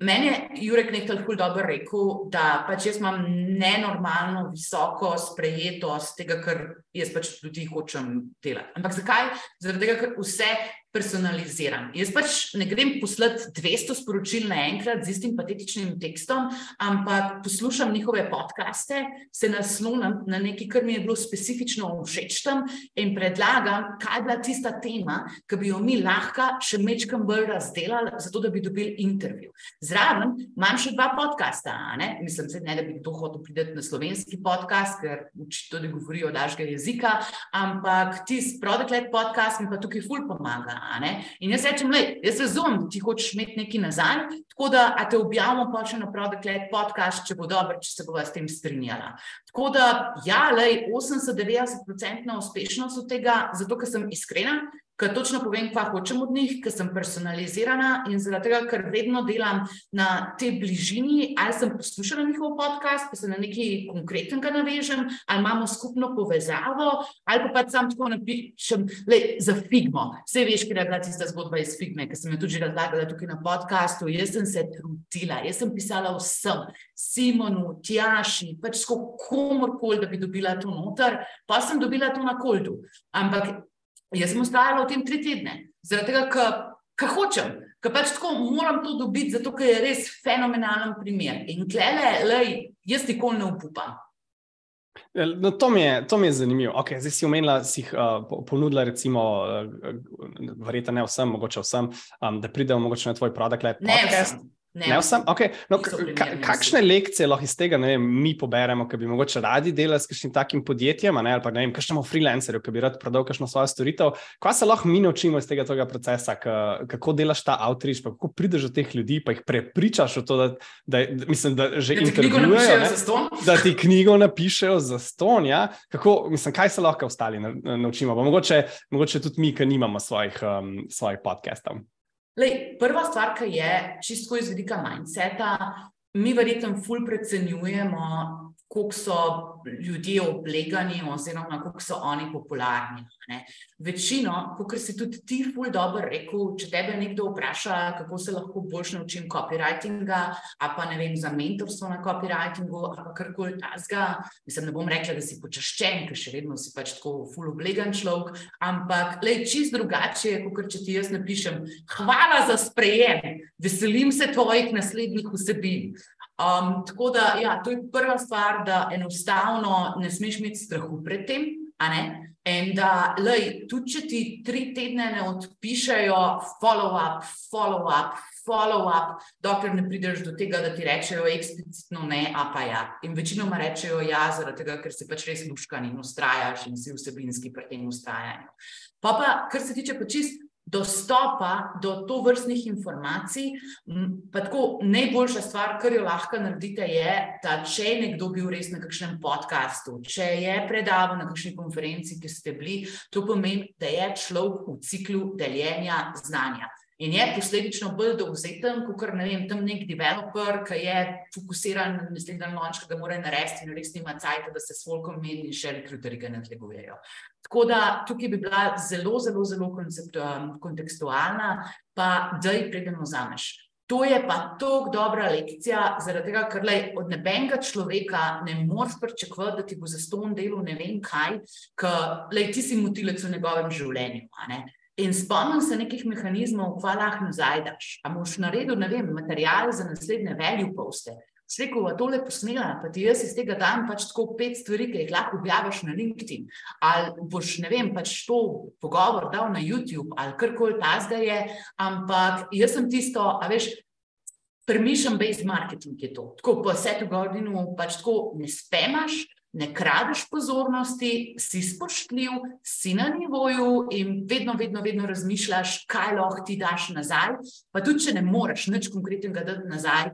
Meni je Jurek nekaj ful dobro rekel, da pač jaz imam nenormalno visoko sprejetost tega, kar jaz pač tudi hočem delati. Ampak zakaj? Zaradi tega, ker vse personaliziran. Jaz pač ne grem poslati 200 sporočil naenkrat z istim patetičnim tekstom, ampak poslušam njihove podkaste, se naslonim na nekaj, kar mi je bilo specifično všeč tam in predlagam, kaj je bila tista tema, ki bi jo mi lahko še mečkam bolj razdelali, zato da bi dobili intervju. Zraven imam še dva podcasta, mislim, se, ne, da bi kdo hotel priti na slovenski podcast, ker učitelji govorijo dažga jezika, ampak tisti Product-led podcast mi pa tukaj ful pomaga. In jaz rečem, le, jaz razumem, ti hočeš imeti nekaj nazaj, tako da te objavimo pa še na Product-led podcast, če bo dobro, če se bova s tem strinjala. Tako da, ja, le, 80-90% uspešnost od tega, zato ker sem iskrena, ker točno povem, kaj hočem od njih, ker sem personalizirana in zaradi tega, ker vedno delam na tej bližini, ali sem poslušala njihov podcast, pa se na nekaj konkretnega navežem, ali imamo skupno povezavo, ali pa pač sam tako napišem le, za Figmo. Vse veš, ker je bila tista zgodba iz Figme, ki sem jo tudi razlagala tukaj na podkastu. Jaz sem se trudila, jaz sem pisala vsem, Simonu, Tjaši, pač komorkoli, da bi dobila to noter, pa sem dobila to na koldu. Ampak Jaz sem ustrajala v tem tri tedne, zaradi tega, ker hočem, ker pač tako moram to dobiti, zato ker je res fenomenalen primer. In klele, lej, jaz nikoli ne upam. No, to, mi je, to mi je zanimivo. Okay, zdaj si omenila, si jih uh, ponudila, recimo, uh, verjetno ne vsem, mogoče vsem, um, da pridejo mogoče na tvoj produkt. Ne, vsem. Ne, ne vsem. Okay. No, kakšne lekcije lahko iz tega vem, mi poberemo, ki bi mogoče radi delali s kakšnim takim podjetjem, ne, ali pa ne vem, kakšnemu freelancerju, ki bi rad prodal kakšno svojo storitev? Kaj se lahko mi naučimo iz tega, tega procesa, kako delaš ta outreach, kako prideš do teh ljudi, pa jih prepričaš v to, da, da, mislim, da že intervjujejo, da ti knjigo napišejo za ston. Ja? Kako, mislim, kaj se lahko ostali naučimo? Mogoče, mogoče tudi mi, ki nimamo svojih, um, svojih podcastov. Lej, prva stvar, ki je čisto iz vidika mindseta, mi verjetno ful precenjujemo, koliko so ljudje oblegani, oziroma koliko so oni popularni. Ne. Večino, kot si tudi ti, ful dobro rekel, če tebe nekdo vpraša, kako se lahko boljš naučim copywritinga, a pa ne vem za mentorstvo na copywritingu, ali pa karkoli tasga. Mislim, ne bom rekla, da si počaščen, ker še vedno si pač tako ful oblegan človek, ampak le čist drugače, kot če ti jaz napišem, hvala za sprejem, veselim se tvojih naslednjih vsebin. Um, tako da, ja, to je prva stvar, da enostavno ne smeš imeti strahu pred tem. In da, lej, tudi če ti tri tedne ne odpišajo, follow up, follow up, follow up, dokler ne prideš do tega, da ti rečejo eksplicitno ne, a pa ja. In večinoma rečejo ja, zaradi tega, ker si pač res muškan in ustrajaš in si vsebinski pri tem ustrajanju. Pa pa, kar se tiče pa čist dostopa do to vrstnih informacij. Tako najboljša stvar, kar jo lahko naredite, je, da če je nekdo bil res na kakšnem podkastu, če je predaval na kakšni konferenci, ki ste bili, to pomeni, da je človek v ciklu deljenja znanja. In je posledično bolj dovzeten, kot ne vem, tam nek developer, ki je fokusiran na naslednji noč, ki ga mora narediti in res nima cajt, da se s folkom meni in še rekruterji ga nadlegujejo. Tako da tukaj bi bila zelo, zelo, zelo kontekstualna, pa da jih predem vzameš. To je pa tako dobra lekcija, zaradi tega, ker lej, od nebenega človeka ne moreš pričakovati, da ti bo za ston delo ne vem kaj, ker ti si motilec v njegovem življenju. In spomnim se nekih mehanizmov, kva lahko nazaj daš. A boš naredil, ne vem, material za naslednje value poste. Sveko, a tole posnela, pa ti jaz iz tega dam pač tako pet stvari, ki jih lahko objaviš na LinkedIn. Ali boš, ne vem, pač to pogovor dal na YouTube ali karkoli ta zdaj je. Ampak jaz sem tisto, a veš, permission-based marketing je to. Tako po setu godinu pač tako ne spemaš, ne kradeš pozornosti, si spoštljiv, si na nivoju in vedno, vedno, vedno razmišljaš, kaj lahko ti daš nazaj. Pa tudi, če ne moreš nič konkretnega dati nazaj,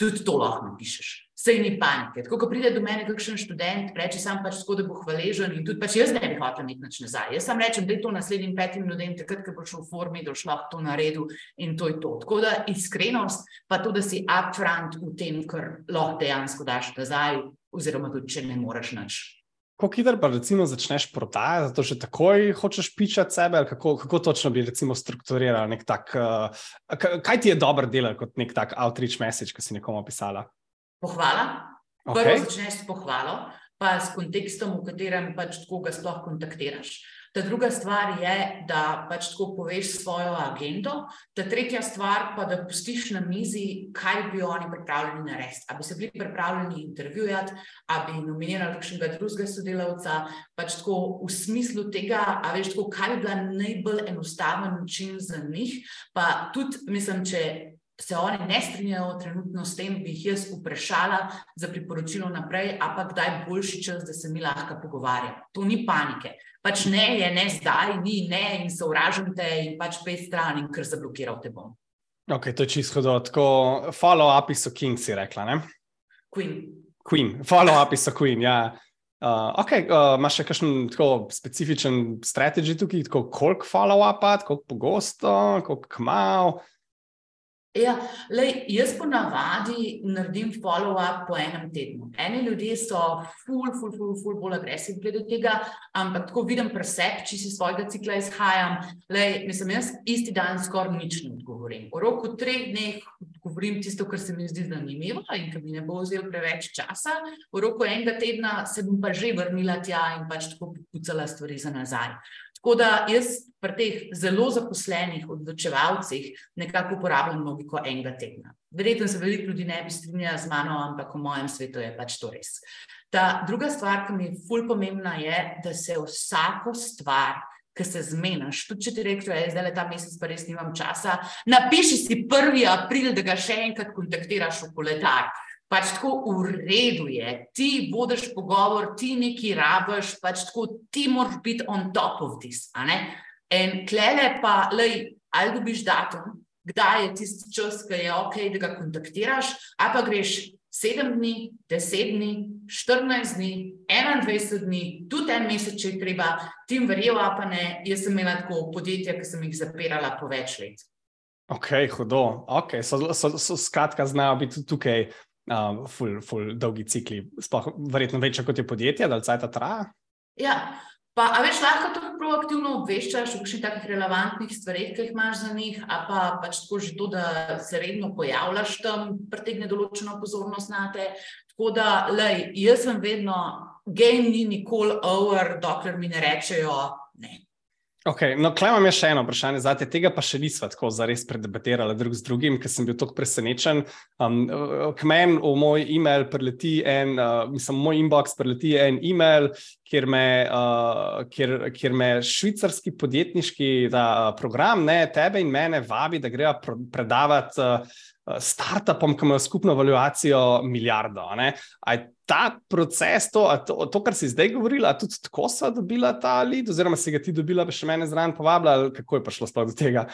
tudi to lahko napišeš. Sej ni panike. Tako, ko pride do mene kakšen študent, reče sam pač tako, da bo hvaležen in tudi pač jaz ne bi hotel imeti nič nazaj. Jaz sam rečem, da je to naslednjim petim ljudem, takrat, ko boš v formi, da boš lahko to naredil in to je to. Tako da iskrenost, pa to, da si upfront v tem, kar lahko dejansko daš nazaj, oziroma tudi če ne moreš nič. Kako hitro pa recimo začneš prodajati, zato že takoj hočeš pičati sebe, kako, kako točno bi recimo strukturiral nek tak, uh, kaj ti je dobro delati kot nek tak outreach message, ki si nekomu pisala? Pohvala. Okay. Prvo začneš s pohvalo, pa s kontekstom, v katerem pač koga sploh kontaktiraš. Ta druga stvar je, da pač tako poveš svojo agendo. Ta tretja stvar pa, da pustiš na mizi, kaj bi oni pripravljeni narediti. Ali bi se bili pripravljeni intervjuvati, ali bi nominirali kakšnega drugega sodelavca, pač tako v smislu tega, a veš, tako, kaj bi bila najbolj enostaven način za njih. Pa tudi, mislim, če se oni ne strinjajo trenutno s tem, bi jih jaz vprašala za priporočilo naprej, a pa kdaj boljši čas, da se mi lahko pogovarjamo. To ni panike. Pač ne je, ne zdaj, ni ne in sovražim te in pač pet stran in kar zablokiral te bom. Ok, to je čisto tako. Follow-upi so king, si rekla, ne? Queen. Queen, follow-upi so queen, ja. Uh, ok, uh, imaš še kakšen tako specifičen strategi tukaj, tako koliko follow-upa, koliko pogosto, koliko kmal? Ja, lej, jaz ponavadi naredim follow-up po enem tednu. Eni ljudje so ful, ful, ful, ful bolj agresivni glede tega, ampak tako vidim presep, če si svojega cikla izhajam. Lej, mislim, jaz isti dan skoraj nič ne odgovorim. V roku treh dneh govorim tisto, kar se mi zdi zanimivo in ki mi ne bo vzel preveč časa. V roku enega tedna se bom pa že vrnila tja in pač tako pucala stvari za nazaj. Tako da jaz pri teh zelo zaposlenih odločevalcih nekako uporabljam logiko enega tedna. Verjetno se veliko ljudi ne bi strinjalo z mano, ampak v mojem svetu je pač to res. Ta druga stvar, ki mi je fulj pomembna, je, da se vsako stvar, ki se zmeniš, tudi če ti rečeš, da je zdaj ta mesec, pa res nimam časa, napiši si 1. april, da ga še enkrat kontaktiraš v koledar pač tako v redu je, ti vodiš pogovor, ti nekaj rabiš, pač tako ti moraš biti on top of this. In klele pa, lej, ali dobiš datum, kdaj je tisti čas, ki je ok, da ga kontaktiraš, ali pa greš. Sedem dni, deset dni, štirinajst dni, enaindvajset dni, tudi en mesec, če je treba, tim verjela, pa ne. Jaz sem imela tako podjetja, ki sem jih zapirala po več let. Ok, hudo. Okay. So, so, so skratka, znajo biti tukaj uh, ful, ful dolgi cikli, sploh verjetno večje kot je podjetje, da cajt traja. Ja, pa a veš, lahko tudi proaktivno obveščaš o kakšnih takih relevantnih stvareh, ki jih imaš za njih, a pa pač tako že to, da se redno pojavljaš tam, pritegne določeno pozornost na te. Tako da, lej, jaz sem vedno, game ni nikoli over, dokler mi ne rečejo ne. Okay, no, klej imam še eno vprašanje, zate, tega pa še nismo tako zares predebatirali drug z drugim, ker sem bil tako presenečen. Um, k meni v moj e-mail preleti en, uh, mislim, moj inbox preleti en e-mail, kjer me, uh, kjer, kjer me švicarski podjetniški da, program, ne tebe in mene, vabi, da greva predavati. Uh, Startupom, ki imajo skupno valuacijo milijardo. Je ta proces, to, to, to, kar si zdaj govorila, tudi tako so dobila ta lid, oziroma si ga ti dobila, pa še mene zraven povabila, kako je prišlo sploh do tega?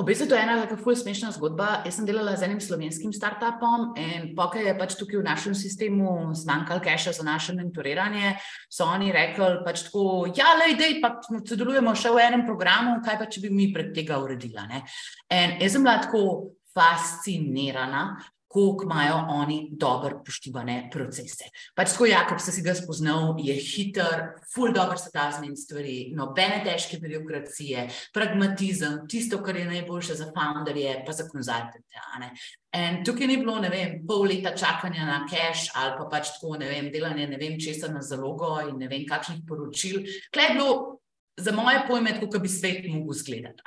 V bistvu to je ena tako ful smešna zgodba. Jaz sem delala z enim slovenskim startupom in pokaj je pač tukaj v našem sistemu zmanjkalo keša za naše mentoriranje, so oni rekli pač tako, ja, lej, dej, pa sodelujemo še v enem programu, kaj pa če bi mi pred tega uredila. Ne? In jaz sem bila tako fascinirana, koliko imajo oni dobro poštivane procese. Pač tako, Jakob, se si ga spoznal, je hiter, ful dobro se da zmeniti stvari, nobene težke birokracije, pragmatizem, tisto, kar je najboljše za founderje, pa za konzultante. In tukaj ni bilo, ne vem, pol leta čakanja na cache ali pa pač tako, ne vem, delanje ne vem česa na zalogo in ne vem kakšnih poročil. Klej je bilo za moje pojme, kot bi svet mogel izgledati.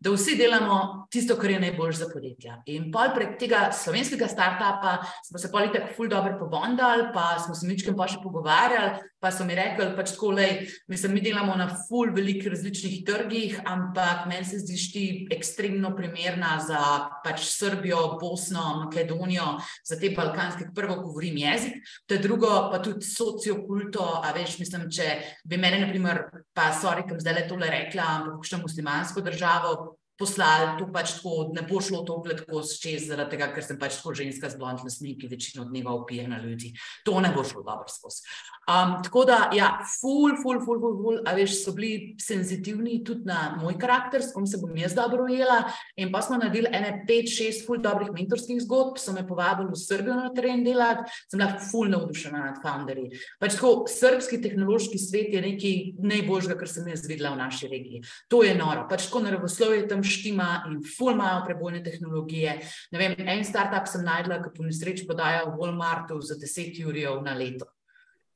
Da vsi delamo tisto, kar je najboljše za podjetja. In pol prek tega slovenskega startupa smo se poli tako ful dobro pobondali, pa smo se mičkem pa še pogovarjali, pa so mi rekli, pač tako, lej, mislim, mi delamo na ful velikih različnih trgih, ampak meni se zdiš ti ekstremno primerna za pač Srbijo, Bosno, Makedonijo, za te balkanske, prvo govorim jezik, te drugo pa tudi sociokulto, a veš, mislim, če bi mene, na primer, pa sorry, kam zdaj le tole rekla, ampak kakšno muslimansko državo poslali, to pač tako ne bo šlo to gled tako čez, zaradi tega, ker sem pač tako ženska z blond lasmi, ki večino dneva upije na ljudi. To ne bo šlo dobro skozi. Um, tako da, ja, ful, ful, ful, ful, ful, a veš, so bili senzitivni tudi na moj karakter, s kom se bom jaz dobro ujela. In pa smo naredili ene pet, šest ful dobrih mentorskih zgodb, so me povabili v Srbijo na teren delati, sem bila ful navdušena nad founderji. Pač tako, srbski tehnološki svet je nekaj najboljšega, kar sem jaz videla v naši regiji. To je noro. Pač tako naravoslovje tam štima in ful imajo prebojne tehnologije. Vem, en startup sem najdla, ki po nesreči podaja v Walmartu za 10 jurjev na leto.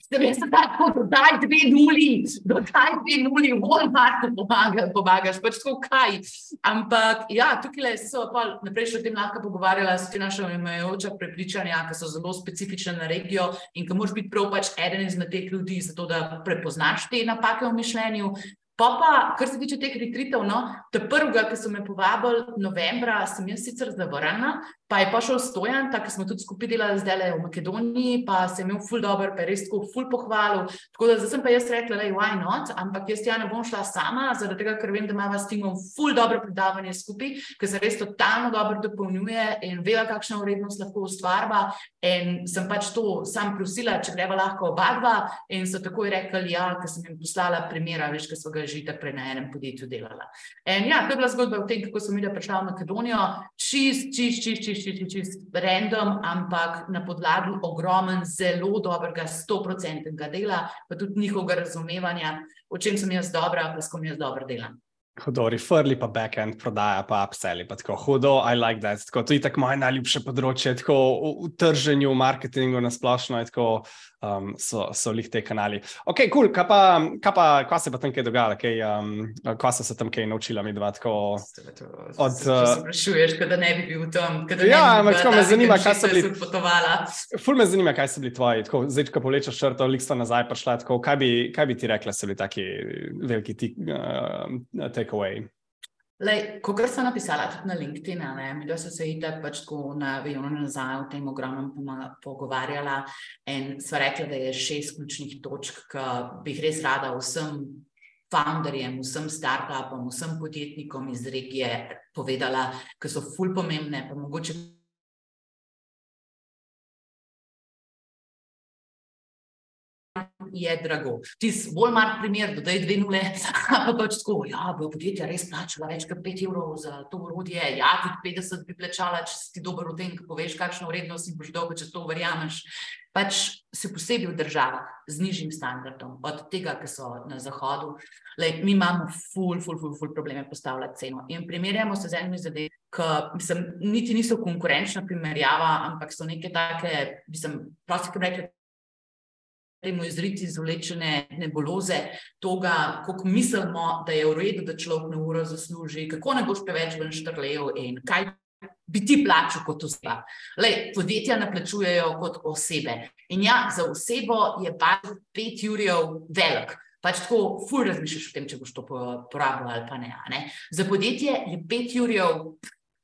Ste veste, tako, dodaj dve nuli, dodaj dve nuli, v Walmartu pomaga, pomagaš, pač tako kaj. Ampak ja, tukaj se so pa naprej še o tem lahko pogovarjala s finančno imajoča prepričanja, ki so zelo specifične na regijo in ki moraš biti prav pač eden izmed teh ljudi, zato da prepoznaš te napake v mišljenju, Pa, pa, kar se tiče teh retritov, no, te prvega, ki so me povabili novembra, sem jaz sicer zavrnila, pa je pa šel stojan, tako smo tudi skupaj delali zdaj v Makedoniji, pa se je imel ful dobro, pa je res tako ful pohvalil. Tako da zdaj sem pa jaz rekla, je why not, ampak jaz ja ne bom šla sama, zaradi tega, ker vem, da ima s timom ful dobro predavanje skupaj, ker se res totalno dobro dopolnjuje in veva, kakšna vrednost lahko ustvarva. In sem pač to sam prosila, če greva lahko oba dva, in so takoj rekli, ja, ker sem jim poslala primera, veš, ker so ga že tako prej na enem podjetju delala. In ja, to je bila zgodba o tem, kako sem videla prišla v Makedonijo, čist, čist, čist, čist, čist, čist, random, ampak na podlagi ogromen, zelo dobrega, stoprocentnega dela, pa tudi njihovega razumevanja, o čem sem jaz dobra, pa s kom jaz dobro delam. Hudo, referli pa backend, prodaja pa upselli, pa tako hudo, I like that. Tako, to je tako moje najljubše področje, tako v, v trženju, marketingu na splošno, tako um, so, so lih te kanali. Ok, kul, cool, kaj pa, kaj pa, kaj se pa tam kaj dogajalo, kaj, um, kaj so se tam kaj naučila mi dva, tako od... Uh, sprašuješ, da ne bi bil tam, da ja, ampak tako me zanima, kaj so bili... potovala. Ful me zanima, kaj so bili tvoji, tako, zdaj, ko povlečeš črto, lik sta nazaj prišla, tako, kaj bi, kaj bi ti rekla, so bili taki veliki uh, takeaway? Ko sem napisala tudi na LinkedIn, da so se itak pač tako na Vijonu nazaj v tem ogromnem pogovarjala in sva rekla, da je šest ključnih točk, ki bi jih res rada vsem founderjem, vsem startupom, vsem podjetnikom iz regije povedala, ki so ful pomembne, pa mogoče je drago. Ti si bolj mar primer, da je dve nule, pa pač tako, ja, bo podjetje res plačalo več kot 5 evrov za to urodje, ja, tudi 50 bi plačala, če si ti dober v tem, ko poveš, kakšno vrednost in boš dolgo, če to verjameš. Pač se posebej v državah z nižjim standardom, od tega, ki so na zahodu, Lej, mi imamo ful, ful, ful, ful probleme postavljati ceno. In primerjamo se z enimi zadevami, ki mislim, niti niso konkurenčna primerjava, ampak so neke take, mislim, prosti, ki bi rekli, temu izriti izvlečene nebuloze, toga, koliko mislimo, da je v redu, da človek na uro zasluži, kako ne boš preveč ven štrlejev in kaj bi ti plačal kot oseba. Lej, podjetja naplačujejo kot osebe. In ja, za osebo je pa pet jurjev velik pač tako ful razmišljaš o tem, če boš to porabil ali pa ne. ne. Za podjetje je 5 jurjev,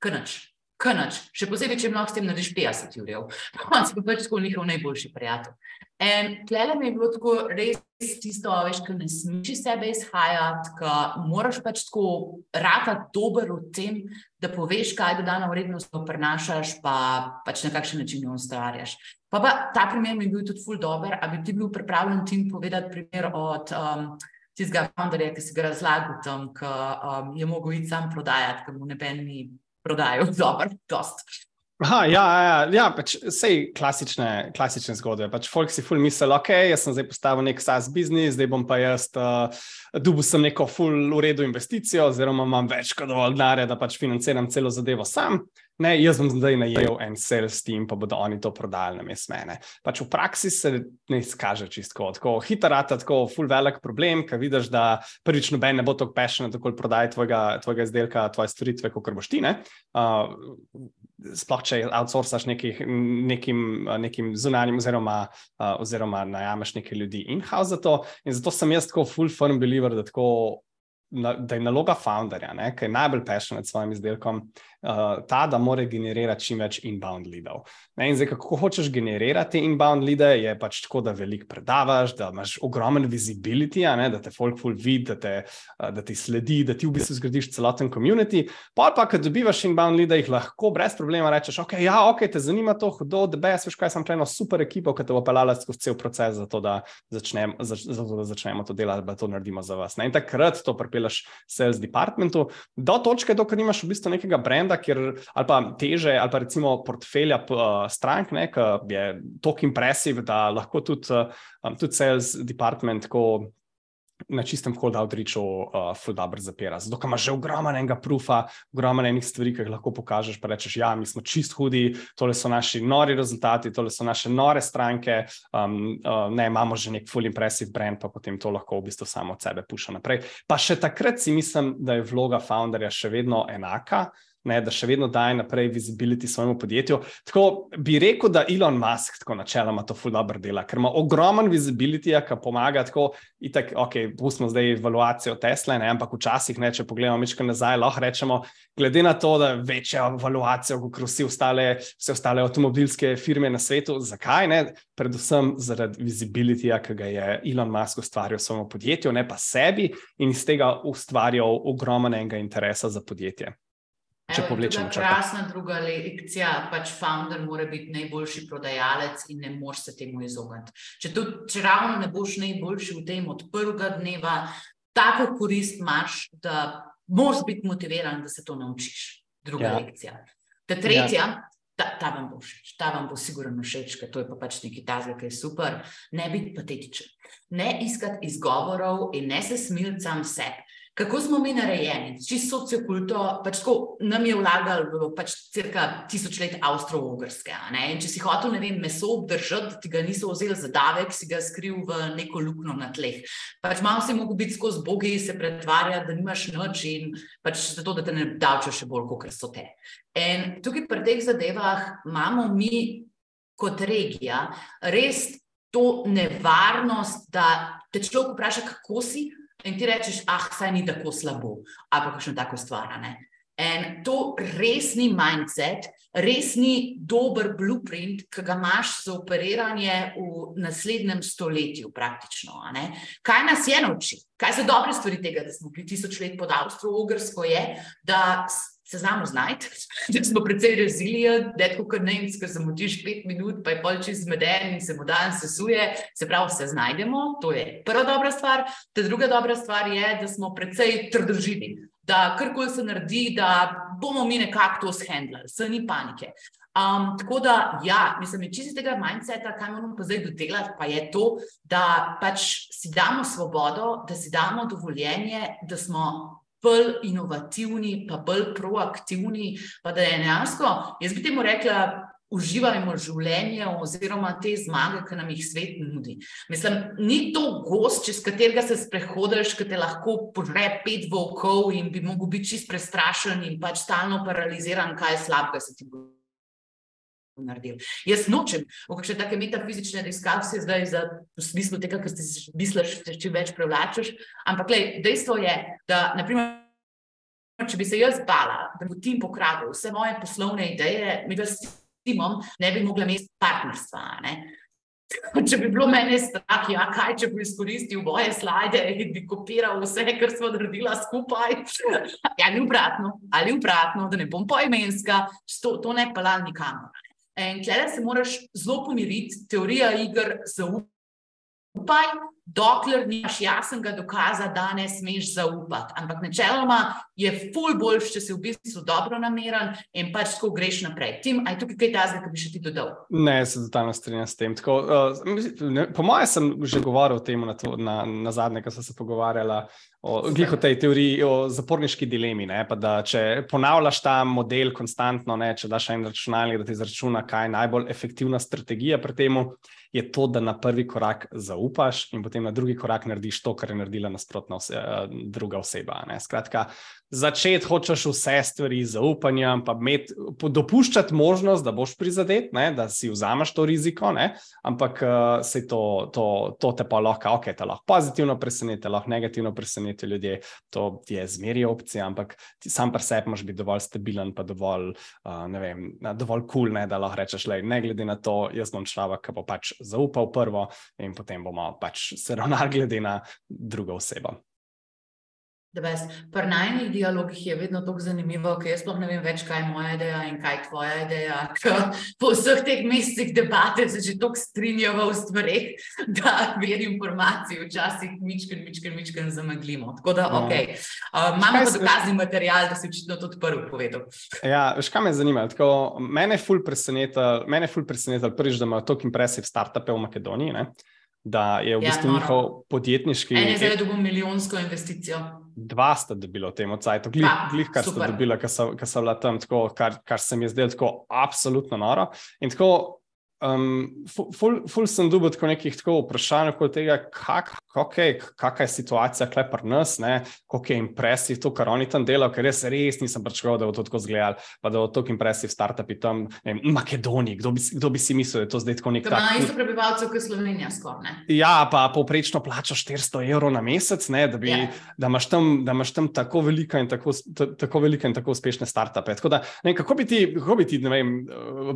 krnač, krnač, še posebej, če lahko s tem narediš 50 jurjev. Konc pa pač tako njihov najboljši prijatelj. In tlele mi je bilo tako res tisto, veš, ki ne smeš sebe izhajati, ki moraš pač tako rata dober v tem, da poveš, kaj dodana vrednost prenašaš, pa pač na kakšen način jo ustvarjaš. Pa, pa ta primer mi je bil tudi ful dober, a bi ti bil pripravljen tim povedati primer od um, tistega founderja, ki si ga razlagal tam, ki um, je mogel iti sam prodajati, ker mu ne ben ni prodajal dobro, dost. Aha, ja, ja, ja, ja pač sej klasične, klasične zgodbe. Pač folk si ful misel, ok, jaz sem zdaj postavil nek SaaS biznis, zdaj bom pa jaz uh, dubu sem neko ful uredu investicijo, oziroma imam več kot dovolj denarja, da pač financiram celo zadevo sam. Ne, jaz bom zdaj najel en sales team, pa bodo oni to prodali na mestu mene. Pač v praksi se ne izkaže čisto tako. Hiter rata, tako full velik problem, ker vidiš, da prvič noben ne bo tako pešen, tako prodaja tvojega, tvojega izdelka, tvoje storitve, kot boš ti. Uh, sploh če outsourcaš nekih, nekim, nekim zunanjim, oziroma, uh, oziroma najameš nekaj ljudi in-house za to. In zato sem jaz tako full firm believer, da tako da je naloga founderja, ki je najbolj pešen nad svojim izdelkom, uh, ta, da mora generirati čim več inbound leadov. Ne, in zdaj, kako hočeš generirati inbound leade, je pač tako, da veliko predavaš, da imaš ogromen visibility, ne, da te folk full vidi, da, te, uh, da ti sledi, da ti v bistvu zgradiš celoten community. Pa pa, ko dobivaš inbound leade, jih lahko brez problema rečeš, ok, ja, ok, te zanima to, hudo, da bes, veš kaj, sem pleno super ekipo, ki te bo pelala skozi cel proces, zato da, začnem, za, zato, da začnemo to delati, da to naredimo za vas. Ne, in takrat to pripeleš sales departmentu, do točke, dokler imaš v bistvu nekega brenda, kjer, ali pa teže, ali pa recimo portfelja uh, strank, ki je tako impresiv, da lahko tudi, uh, tudi sales department tako na čistem cold outreachu uh, full dobro zapira. Zato, ker imaš že ogromenega prufa, ogromenih stvari, ki jih lahko pokažeš, pa rečeš, ja, mi smo čist hudi, tole so naši nori rezultati, tole so naše nore stranke, um, uh, ne, imamo že nek full impressive brand, pa potem to lahko v bistvu samo od sebe puša naprej. Pa še takrat si mislim, da je vloga founderja še vedno enaka ne, da še vedno daje naprej visibility svojemu podjetju. Tako bi rekel, da Elon Musk tako načeloma to ful dobro dela, ker ima ogromen visibility, ki pomaga tako, itak, ok, pustimo zdaj evaluacijo Tesla, ne, ampak včasih, ne, če pogledamo mičko nazaj, lahko rečemo, glede na to, da večja evaluacija, kot vsi ostale, vse ostale avtomobilske firme na svetu, zakaj ne? Predvsem zaradi visibility, ki ga je Elon Musk ustvaril svojemu podjetju, ne pa sebi in iz tega ustvarjal ogromnega interesa za podjetje. Če povlečemo čas. Krasna druga lekcija, pač founder mora biti najboljši prodajalec in ne moreš se temu izogniti. Če, če ravno ne boš najboljši v tem od prvega dneva, tako korist imaš, da moraš biti motiviran, da se to naučiš. Druga ja. lekcija. Ta tretja, ja. ta, ta vam bo všeč, ta vam bo sigurno všeč, ker to je pa pač neki tazek, ki je super. Ne biti patetičen, ne iskati izgovorov in ne se smiliti sam sebi. Kako smo mi narejeni, čisto sociokulto, pač tako nam je vlagalo pač cirka tisoč let Avstro-Ogrske. Če si hotel, ne vem, meso obdržati, ti ga niso vzeli za davek, si ga skril v neko luknjo na tleh. Pač malo si mogel biti skozi bogi, se pretvarjati, da nimaš noč in pač zato, da te ne davčajo še bolj, kot so te. In tukaj pri teh zadevah imamo mi kot regija res to nevarnost, da te človek vpraša, kako si in ti rečeš, ah, saj ni tako slabo, ali pa še tako stvar. In to res ni mindset, res ni dober blueprint, ki ga imaš za operiranje v naslednjem stoletju, praktično. Kaj nas je naučil? Kaj so dobre stvari tega, da smo bili tisoč let pod Avstro-Ogrsko, je, da se znamo znajti, da smo precej rezilijo, da je kot Nemci, ki zamudiš pet minut, pa je polči zmeden in se mu dan sesuje. Se pravi, se znajdemo, to je prva dobra stvar. Ta druga dobra stvar je, da smo precej trdoživi. Da karkoli se naredi, da bomo mi nekako to shendlali, se ni panike. Um, tako da, ja, mislim, da čisto iz tega mindseta, kaj moramo pa zdaj dodelati, pa je to, da pač si damo svobodo, da si damo dovoljenje, da smo bolj inovativni, pa bolj proaktivni, pa da je dejansko, jaz bi temu rekla, uživajmo življenje oziroma te zmage, ki nam jih svet nudi. Mislim, ni to gost, čez katerega se sprehodeš, ki te lahko požre pet volkov in bi mogel biti čist prestrašen in pač stalno paraliziran, kaj je slabega se ti bo naredili. Jaz nočem, v kakšne take metafizične raziskave, zdaj za, v smislu tega, kar si misliš, da če več prevlačeš. Ampak lej, dejstvo je, da naprimer, če bi se jaz bala, da bo tim pokradil vse moje poslovne ideje, mi ga s timom ne bi mogla imeti partnerstva. Ne? Če bi bilo meni strah, ja, kaj če bi izkoristil moje slide in bi kopiral vse, kar smo naredili skupaj. Ja, ali obratno, ali obratno, da ne bom poimenska, to, to ne pelal nikamor. In tukaj se moraš zelo pomiriti, teorija igr, zaupaj, dokler nimaš jasnega dokaza, da ne smeš zaupati. Ampak načeloma je ful boljš, če si v bistvu dobro nameren in pač tako greš naprej. Tim, aj tukaj kaj tazga, ki bi še ti dodal? Ne, se totalno strinjam s tem. Tako, uh, ne, po mojem sem že govoril o tem na, na, na zadnje, ko smo se pogovarjali o, o tej teoriji, o zaporniški dilemi. Ne, da, če ponavljaš ta model konstantno, ne, če daš en računalnik, da ti izračuna, kaj je najbolj efektivna strategija pri tem, je to, da na prvi korak zaupaš in potem na drugi korak narediš to, kar je naredila nasprotna ose, druga oseba. Ne. Skratka, začeti hočeš vse stvari z zaupanjem, pa med, dopuščati možnost, da boš prizadet, ne, da si vzameš to riziko, ne, ampak se to, to, to te pa lahko, ok, te lahko pozitivno preseneti, lahko negativno preseneti ljudje, to je zmeri opcija, ampak ti sam pa sebi moraš biti dovolj stabilen, pa dovolj, uh, ne vem, dovolj kul, cool, da lahko rečeš, le, ne glede na to, jaz bom človek, ki bo pač zaupal prvo in potem bomo pač se ravnali glede na drugo osebo. Pri najnih dialogih je vedno tako zanimivo, ker jaz sploh ne vem več, kaj je moja ideja in kaj je tvoja ideja. Po vseh teh mesecih debate se že tako strinjamo v stvareh, da ver informacij včasih mičken, mičken, mičken zamaglimo. Tako da, no. ok, uh, imamo pa dokazni material, da si očitno to prvi povedal. Ja, veš, kaj me zanima? Tako, mene je ful presenetal, prvič, da imajo tako impresiv startupe v Makedoniji. Ne? Da je v ja, bistvu njihov podjetniški. En je zdaj dobil milijonsko investicijo dva sta dobila v tem odsajtu, glih, glih kar super. sta dobila, kar so, kar so bila tam, tako, kar, kar se mi je zdelo tako absolutno noro. In tako, um, ful, ful sem dobil tako nekih tako vprašanj okoli tega, kak, okay, kakšna je situacija kle pri nas, kako je impresiv to, kar oni tam delajo, ker res, res nisem pričakoval, da bo to tako izgledalo, pa da bo to impresiv startupi tam v Makedoniji. Kdo bi, kdo bi si mislil, da je to zdaj tako nek tak? Ima isto prebivalcev, kot Slovenija skoraj. Ja, pa povprečno plačo 400 evrov na mesec, ne, da, bi, yeah. Ja. da, imaš tam, da imaš tam tako velike in tako, tako, velike in tako uspešne startupe. Tako da, ne, kako bi ti, kako bi ti vem,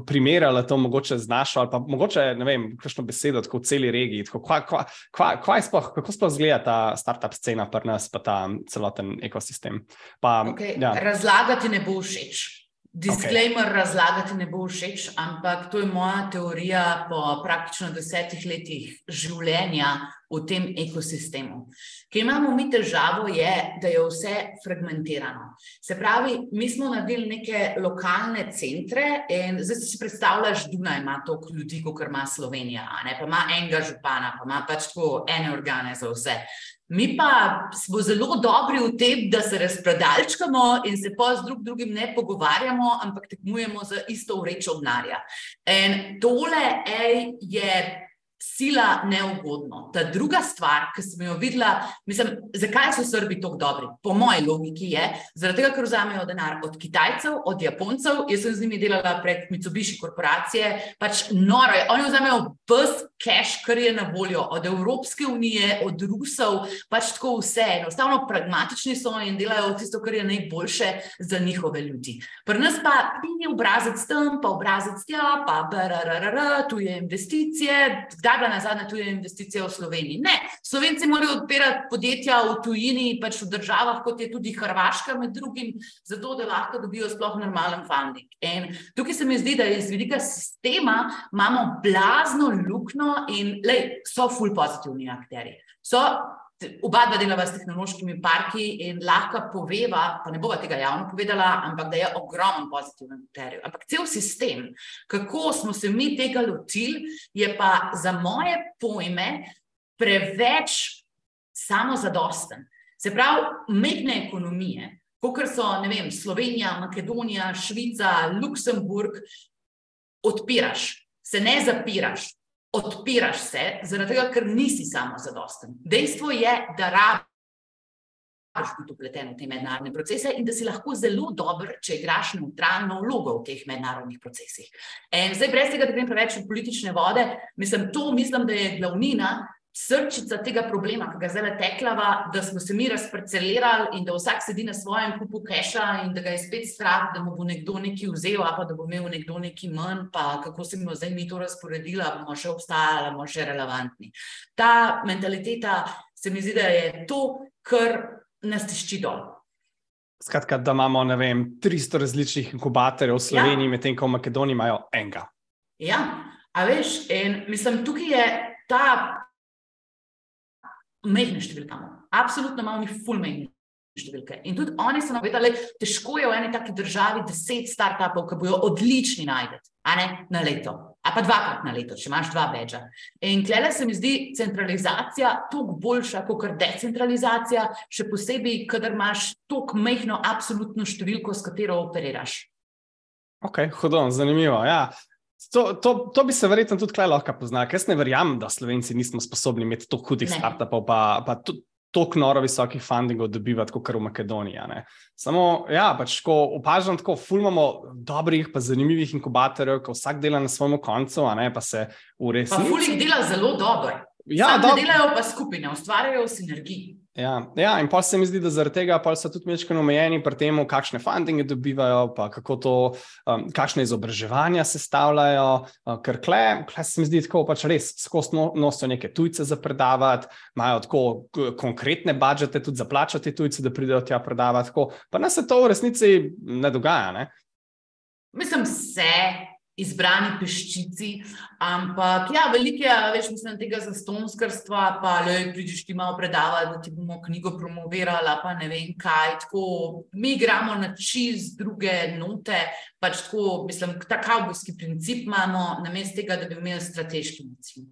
primerjala to mogoče z našo ali pa mogoče, ne vem, kakšno besedo tako v celi regiji, tako, kva, kva, kva, kva sploh kako sploh izgleda ta startup scena pri nas, pa ta celoten ekosistem? Pa, okay. ja. Razlagati ne bo všeč. Disclaimer, okay. razlagati ne bo všeč, ampak to je moja teorija po praktično desetih letih življenja v tem ekosistemu. Ker imamo mi težavo, je, da je vse fragmentirano. Se pravi, mi smo naredili neke lokalne centre in zdaj si predstavljaš, da ima toliko ljudi, kot ima Slovenija, pa ima enega župana, pa ima pač tako ene organe za vse. Mi pa smo zelo dobri v tem, da se razpredalčkamo in se pa z drug drugim ne pogovarjamo, ampak tekmujemo za isto vrečo denarja. In tole ej, je sila neugodno. Ta druga stvar, ki sem jo videla, mislim, zakaj so Srbi tako dobri? Po moji logiki je, zaradi tega, ker vzamejo denar od Kitajcev, od Japoncev. Jaz sem z njimi delala prek Mitsubishi korporacije, pač noro je. Oni vzamejo vse cash, kar je na voljo, od Evropske unije, od Rusov, pač tako vse. Enostavno pragmatični so in delajo tisto, kar je najboljše za njihove ljudi. Pri nas pa ni obrazec tam, pa obrazec tja, pa brrrr, tu je investicije je bila na zadnje tuja investicija v Sloveniji? Ne, Slovenci morajo odpirati podjetja v tujini, pač v državah, kot je tudi Hrvaška, med drugim, zato da lahko dobijo sploh normalen funding. In tukaj se mi zdi, da iz vidika sistema imamo blazno luknjo in lej, so full pozitivni akteri. So Oba dva delava s tehnološkimi parki in lahko poveva, pa ne bova tega javno povedala, ampak da je ogromen pozitiven terij. Ampak cel sistem, kako smo se mi tega lotili, je pa za moje pojme preveč samozadosten. Se pravi, mehne ekonomije, kot so vem, Slovenija, Makedonija, Švica, Luksemburg, odpiraš, se ne zapiraš, odpiraš se, zaradi tega, ker nisi samo zadosten. Dejstvo je, da rabiš biti upleten v te mednarodne procese in da si lahko zelo dober, če igraš neutralno vlogo v teh mednarodnih procesih. In zdaj, brez tega, da grem preveč v politične vode, mislim, to mislim, da je glavnina srčica tega problema, ki ga zdaj teklava, da smo se mi razparcelirali in da vsak sedi na svojem kupu keša in da ga je spet strah, da mu bo nekdo nekaj vzel, pa da bo imel nekdo nekaj manj, pa kako se bomo zdaj mi to razporedili, bomo še obstajali, bomo še relevantni. Ta mentaliteta se mi zdi, da je to, kar nas tišči dol. Skratka, da imamo vem, 300 različnih inkubatorjev v Sloveniji, ja. medtem ko v Makedoniji imajo enega. Ja, a veš, in mislim, tukaj je ta mehne številke. Absolutno imamo mi full mehne številke. In tudi oni so navedali, težko je v eni taki državi deset startupov, ki bojo odlični najdete, a ne na leto. A pa dvakrat na leto, če imaš dva večja. In klele se mi zdi centralizacija toliko boljša kot decentralizacija, še posebej, kadar imaš toliko mehno absolutno številko, s katero operiraš. Ok, hodno, zanimivo. Ja. To, to, to bi se verjetno tudi tukaj lahko poznal. Jaz ne verjamem, da Slovenci nismo sposobni imeti tako hudih startupov, pa, pa tako noro visokih fundingov dobivati kot v Makedoniji. Ne. Samo, ja, pač ko opažam tako, fulmamo dobrih, pa zanimivih inkubatorjev, ko vsak dela na svojem koncu, ne, pa se v resnici. Pa fulih dela zelo dobro. Ja, do... delajo pa skupine, ustvarjajo sinergiji. Ja, ja, in pa se mi zdi, da zaradi tega so tudi večkrat omejeni pri tem, kakšne fundinge dobivajo, pa kako to, um, kakšne izobraževanja se stavljajo. Uh, ker kle, kle se mi zdi tako, pač res skozi no, nosijo neke tujce za predavati, imajo tako konkretne budžete tudi za plačati tujce, da pridejo tja predavati. Tako. Pa nas se to v resnici ne dogaja. Ne? Mislim, se izbrani peščici. Ampak, ja, veliko je, več mislim, tega zastonjskarstva, pa le pridiš ti malo predavati, da ti bomo knjigo promovirali, pa ne vem kaj. Tako, mi igramo na čist druge note, pač tako, mislim, ta kavbojski princip imamo, namesto tega, da bi imeli strateški cilj.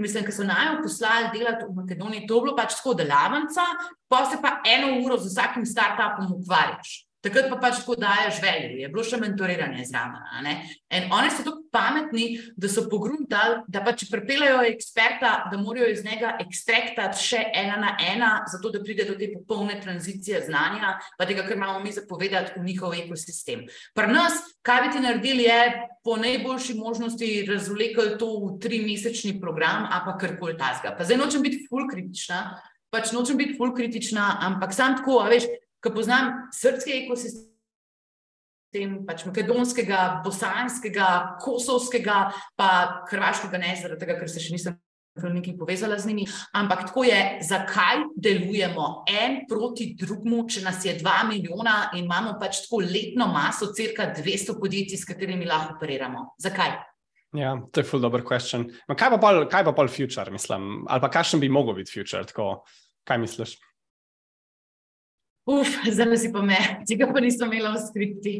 Mislim, ker so najo poslali delati v Makedoniji, to je bilo pač tako delavnica, pa se pa eno uro z vsakim startupom ukvarjaš. Takrat pa pač tako daješ veljo, je bilo še mentoriranje zraven. In oni so tako pametni, da so pogruntali, da pa če pripeljajo eksperta, da morajo iz njega ekstraktati še ena na ena, zato da pride do te popolne tranzicije znanja, pa tega, kar imamo mi zapovedati v njihov ekosistem. Pri nas, kaj bi ti naredili, je po najboljši možnosti razvlekli to v tri mesečni program, a pa karkoli tasga. Pa zdaj nočem biti full kritična. Pač nočem biti full kritična, ampak sam tako, a veš, ko poznam srpski ekosistem, pač makedonskega, bosanskega, kosovskega, pa hrvaškega, ne zaradi tega, ker se še nisem. Nekaj povezala z njimi, ampak tako je, zakaj delujemo en proti drugemu, če nas je dva milijona in imamo pač tako letno maso, crka 200 podjetij, s katerimi lahko operiramo. Zakaj? Ja, to je full dobro vprašanje. Kaj pa pol, kaj pa pol future, mislim, ali pa kakšen bi mogel biti future? Tako, kaj misliš? Uf, zdaj si pa me, tega pa nisem imela v skripti.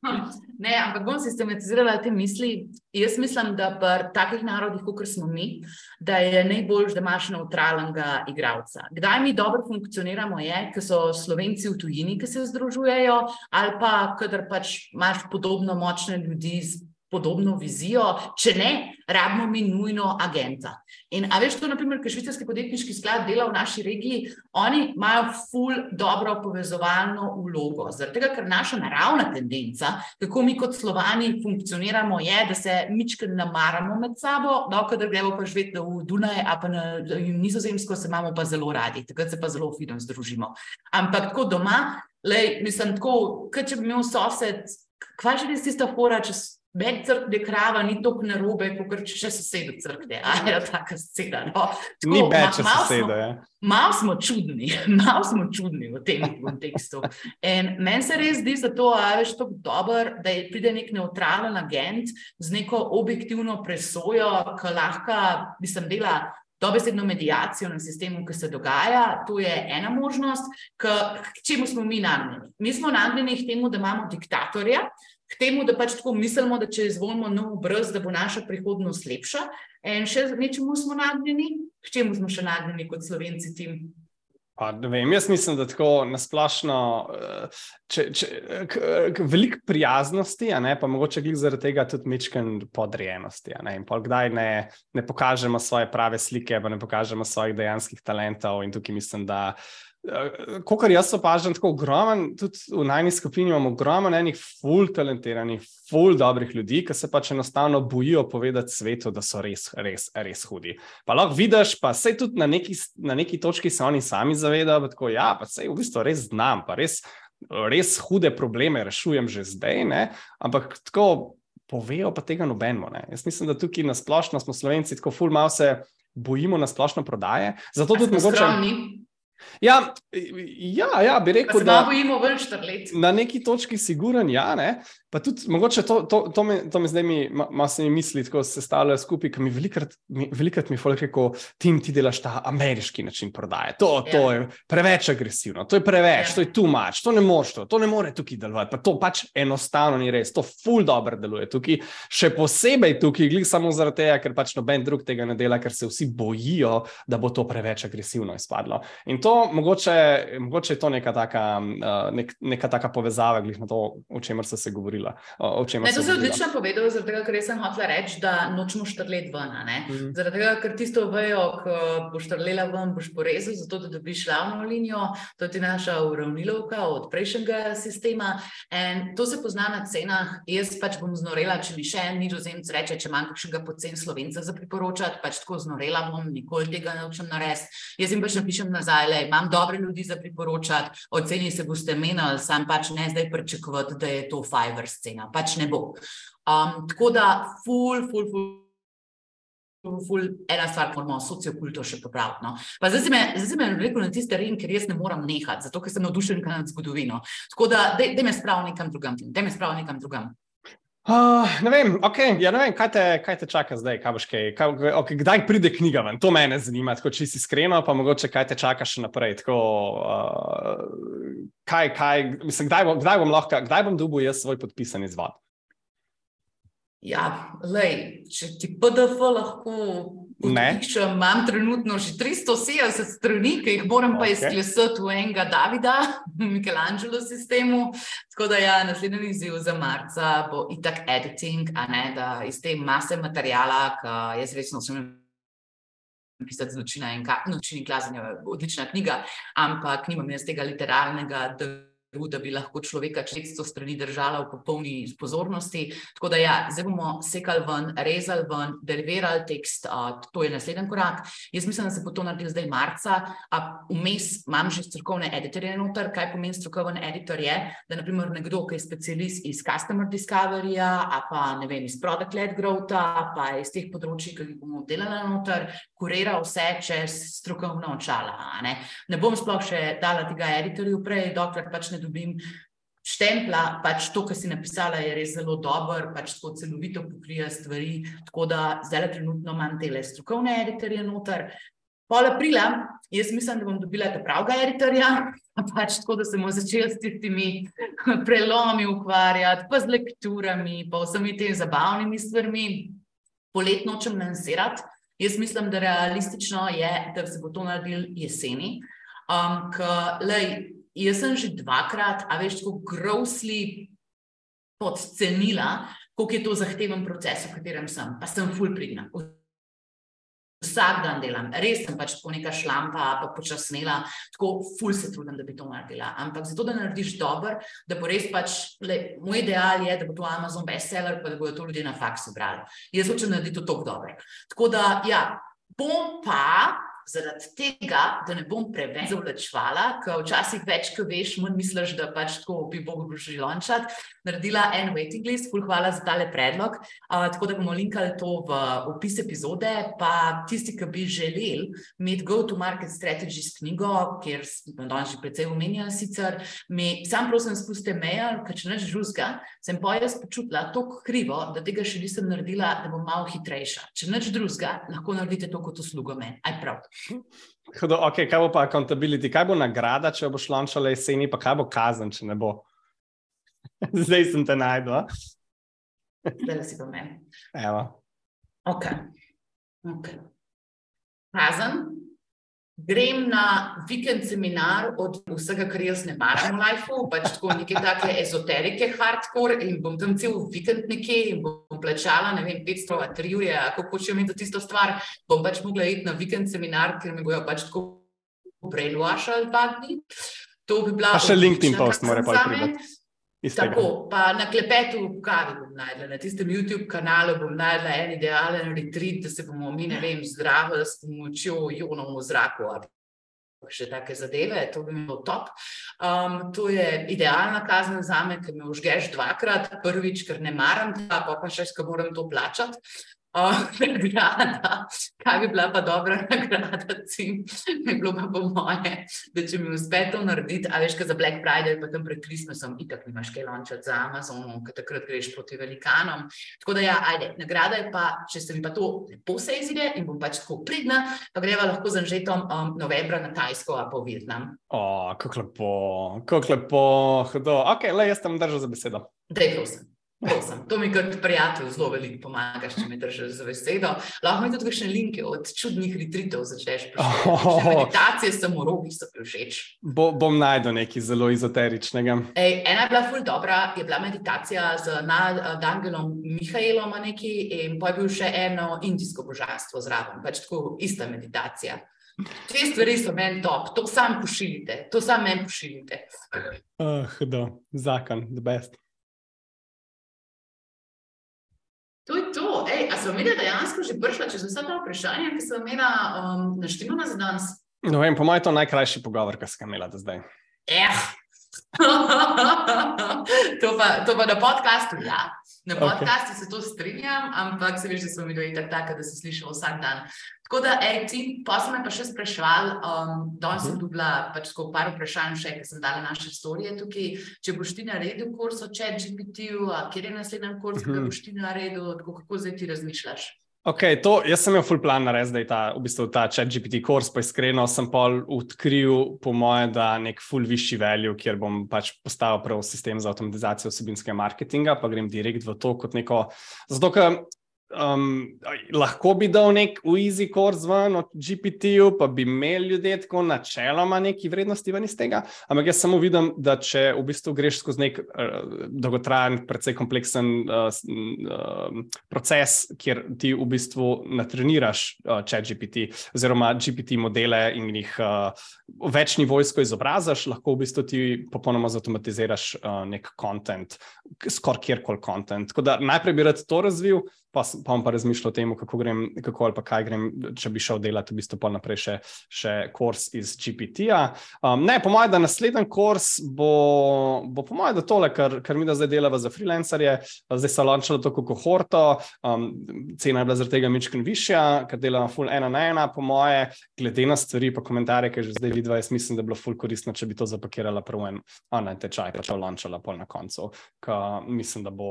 Ne, ampak bom sistematizirala te misli. Jaz mislim, da pri takih narodih, kot smo mi, da je najbolj, da imaš neutralnega igralca. Kdaj mi dobro funkcioniramo, je, ker so slovenci v tujini, ki se združujejo, ali pa, kadar pač imaš podobno močne ljudi z podobno vizijo, če ne, rabimo mi nujno agenta. In a veš, to, naprimer, ker švicarski podjetniški sklad dela v naši regiji, oni imajo ful dobro povezovalno vlogo. Zaradi tega, ker naša naravna tendenca, kako mi kot slovani funkcioniramo, je, da se mičke namaramo med sabo, no, gremo pa živeti v Dunaj, a pa na nizozemsko se imamo pa zelo radi, takrat se pa zelo fino združimo. Ampak tako doma, lej, mislim, tako, kot če bi imel sosed, kva že res tista fora, če Med crkve krava ni tako narobe, kot če še sosede crkve. Ali je taka scena? No? Tako, ni več sosede. Ja. Malo smo čudni, malo smo čudni v tem kontekstu. Meni se res zdi, da to dobro, da je pride nek neutralen agent z neko objektivno presojo, ki lahko, mislim, dela. Dobesedno medijacijo na sistemu, ki se dogaja, to je ena možnost, k, k čemu smo mi nagnjeni. Mi smo nagnjeni k temu, da imamo diktatorja, k temu, da pač tako mislimo, da če izvolimo nov brz, da bo naša prihodnost lepša. In še nečemu smo nagnjeni, k čemu smo še nagnjeni kot slovenci tim. Pa, vem, jaz mislim, da tako nasplošno, veliko prijaznosti, ne, pa mogoče glih zaradi tega tudi mečken podrejenosti. Ne, in kdaj ne, ne pokažemo svoje prave slike, pa ne pokažemo svojih dejanskih talentov. In tukaj mislim, da Ko kar jaz opažam, tako ogromen, tudi v najnižji skupini imamo ogromno enih ful talentiranih, ful dobrih ljudi, ki se pač enostavno bojijo povedati svetu, da so res, res, res hudi. Pa lahko vidiš, pa se tudi na neki, na neki točki se oni sami zavedajo, da tako, ja, pa se v bistvu res znam, pa res, res hude probleme rešujem že zdaj, ne? ampak tako povejo pa tega nobenmo. Jaz mislim, da tukaj na splošno smo slovenci tako ful malo se bojimo na splošno prodaje. Zato tudi mogoče. Skromni. Ja, ja, ja, bi rekel, da bojimo več let. Na neki točki si guren, ja, ne. Pa tudi, mogoče to, to, to, me, to me zdaj mi, malo se mi misli, tako se stavljajo skupaj, ker mi velikrat mi, velikrat mi folk reko, tim ti delaš ta ameriški način prodaje. To, ja. to je preveč agresivno, to je preveč, ja. to je tu mač, to ne moš to, to ne more tukaj delovati. Pa to pač enostavno ni res, to ful dobro deluje tukaj. Še posebej tukaj, glih samo zaradi tega, ker pač noben drug tega ne dela, ker se vsi bojijo, da bo to preveč agresivno izpadlo. In to mogoče, mogoče je to neka taka, uh, nek, neka taka povezava, glih na to, o čemer se je govorilo govorila. O, o ne, to si odlično povedal, zaradi tega, ker sem hotel reči, da nočemo štrlet ven. Mm. Zaradi tega, ker tisto vejo, ko boš štrlela ven, boš porezal, zato da dobiš ravno linijo. To je naša uravnilovka od prejšnjega sistema. In to se pozna na cenah. Jaz pač bom znorela, če mi še en nizozemc reče, če imam kakšnega pocen slovenca za priporočati, pač tako znorela bom, nikoli tega ne učem narediti. Jaz jim pač napišem nazaj, le imam dobre ljudi za priporočati, oceni se boste menili, sam pač ne zdaj pričakovati, da je to Fiverr scena, pač ne bo. Um, tako da, ful, ful, ful. Ful, ena stvar, moramo sociokulto še popraviti. No. Zdaj se me je rekel na tisti teren, ker jaz ne morem nehati, zato ker sem navdušen nad zgodovino. Tako da, da me spravi nekam drugam, da me spravi nekam drugam. Uh, ne vem, okay, ja, ne vem kaj, te, kaj te čaka zdaj, kaj kaj, kaj, okay, kdaj pride knjiga ven. To me zanima, tako če si iskreno, pa mogoče kaj te čaka še naprej. Tako, uh, kaj, kaj, mislim, kdaj, bom, kdaj bom lahko, kdaj bom dobil jaz svoj podpisan izvod? Ja, lej, če ti PDF lahko Pišem, imam trenutno že 370 strani, ki jih moram okay. pa izklesati v enega Davida, Michelangelo sistemu. Tako da ja, naslednji izziv za marca bo itak editing, a ne da iz te mase materijala, ki jaz resno sem. Pisati zločina in nočni klazanje, odlična knjiga, ampak nimam jaz tega literarnega da bi lahko človeka 600 strani držala v popolni pozornosti. Tako da, ja, zdaj bomo sekali ven, rezali ven, deliverali tekst, uh, to je naslednji korak. Jaz mislim, da se bo to naredil zdaj marca. Vmes imam že strokovne editorje noter. Kaj pomeni strokoven editor? Je, da naprimer nekdo, ki je specialist iz Customer Discoveryja, pa ne vem, iz Product Led Growtha, pa iz teh področji, ki bomo delali noter, kurira vse čez strokovna očala. Ne? ne bom sploh še dala tega editorju prej, dokler pač ne dobim štempla, pač to, kar si napisala, je res zelo dobro, pač tako celovito pokrija stvari. Tako da zdaj trenutno imam te strokovne editorje noter. Pol aprila, jaz mislim, da bom dobila ta pravega editorja, pač tako, da se bomo začeli s temi prelomi ukvarjati, pa z lekturami, pa vsemi temi zabavnimi stvarmi. Poletno čem lansirati. Jaz mislim, da realistično je, da se bo to naredil jeseni. Um, ker, lej, jaz sem že dvakrat, a veš, tako grozli podcenila, koliko je to zahteven proces, v katerem sem, pa sem full pridna. Vsak dan delam, res sem pač tako neka šlampa, pa počasnila, tako ful se trudim, da bi to naredila. Ampak zato, da narediš dobro, da bo res pač, le, moj ideal je, da bo to Amazon bestseller, pa da bodo to ljudje na faksu brali. Jaz hočem narediti to tako dobro. Tako da, ja, bom pa zaradi tega, da ne bom preveč zavlačvala, ker včasih več, ko veš, manj misliš, da pač tako bi mogel že lončati, naredila en waiting list, ful hvala za tale predlog, uh, tako da bomo linkali to v opis epizode, pa tisti, ki bi želeli imeti go-to-market strategies knjigo, kjer smo danes že precej omenjali sicer, mi sam prosim spustite mail, ker če neč žuzga, sem pa jaz počutila toliko krivo, da tega še nisem naredila, da bom malo hitrejša. Če neč drugega, lahko naredite to kot uslugo meni. Aj prav. Hudo, okay, kaj bo pa accountability, kaj bo nagrada, če boš lončala jeseni, pa kaj bo kazen, če ne bo? Zdaj sem te najdel. Zdaj si pa meni. Evo. Ok. okay. Kazen. Grem na vikend seminar od vsega, kar jaz ne maram v lifeu, pač tako neke take ezoterike, hardcore in bom tam cel vikend nekje in bom plačala, ne vem, 500 ali 3 ure, kako hočem imeti tisto stvar, bom pač mogla iti na vikend seminar, ker mi bojo pač tako brainwashali dva dni. To bi bila. Pa še LinkedIn post mora pa priti. Tako, pa na klepetu v kavi bom najdla, na tistem YouTube kanalu bom najdla en idealen retreat, da se bomo mi, ne vem, zdravili s pomočjo ionov v zraku. Še take zadeve, to bi bilo top. Um, to je idealna kazen za me, ker me užgeš dvakrat, prvič, ker ne maram, pa pa še, ker moram to plačati. nagrada, kaj bi bila pa dobra nagrada, cim, bi bilo pa po moje, da če mi uspe to narediti, a veš, kaj za Black Friday, pa tam pred Christmasom, itak nimaš kaj lončati za Amazonom, ker takrat greš proti velikanom. Tako da ja, ajde, nagrada je pa, če se mi pa to lepo se izide in bom pač tako pridna, pa greva lahko z Anžetom um, novembra na Tajsko, a po Vietnam. O, kako lepo, kako lepo, hodo. Ok, le jaz tam držal za besedo. Dej, prosim. Prosim, to mi kot prijatelj zelo veliko pomaga, če me držiš za besedo. Lahko mi tudi kakšne linke od čudnih retritov začneš. Oh. Meditacije samo rogi so mi všeč. Bo, bom najdel nekaj zelo ezoteričnega. Ej, ena je bila ful dobra, je bila meditacija z Dangelom Mihajlom in pa je bil še eno indijsko božanstvo zraven, pač tako ista meditacija. Te stvari so meni top, to sam pošiljite, to sam meni pošiljite. Uh, hudo, zakon, the best. Sem imela dejansko že prišla čez vsa ta vprašanja, ki sem imela um, naštemana za danes? No, vem, po mojem, to je najkrajši pogovor, ki sem ga imela do zdaj. Eh. to, pa, to pa na podkastu, ja. Na podkastu okay. se to strinjam, ampak se veš, da smo mi dve tako, da se slišimo vsak dan. Tako da, ej, ti, pa sem me pa še spraševal, um, danes sem mhm. dobila pač tako par vprašanj, še ker sem dala naše storije tukaj. Če boš ti naredil kurs o chat GPT-ju, kjer je naslednji kurs, ki ga mhm. boš ti naredil, tako, kako zdaj ti razmišljaš? Ok, to, jaz sem imel full plan narediti, da je ta, v bistvu ta chat GPT kurs, pa iskreno sem pa odkril, po moje, da nek full višji value, kjer bom pač postavil prav sistem za avtomatizacijo osebinskega marketinga, pa grem direkt v to kot neko. Zato, ker Um, lahko bi dal nek easy course ven od GPT-ju, pa bi imeli ljudje tako načeloma neki vrednosti ven iz tega. Ampak jaz samo vidim, da če v bistvu greš skozi nek uh, dolgotrajen, precej kompleksen uh, uh, proces, kjer ti v bistvu natreniraš uh, chat GPT oziroma GPT modele in jih uh, večnivojsko izobrazaš, lahko v bistvu ti popolnoma zautomatiziraš uh, nek kontent, skoraj kjerkoli kontent. Tako da najprej bi rad to razvil pa, pa bom pa razmišljal o tem, kako, grem, kako ali pa kaj grem, če bi šel delati v bistvu pa naprej še, še kurs iz GPT-ja. Um, ne, po mojem, da naslednji kurs bo, bo po mojem, da tole, kar, kar mi da zdaj delava za freelancerje, zdaj se lančalo to kohorto, um, cena je bila zaradi tega mičken višja, ker delava full ena na ena, po moje, glede na stvari, pa komentarje, ki že zdaj vidiva, jaz mislim, da bi bilo full koristno, če bi to zapakirala prvo en online tečaj, pa če lančala pol na koncu. Ka, mislim, da bo,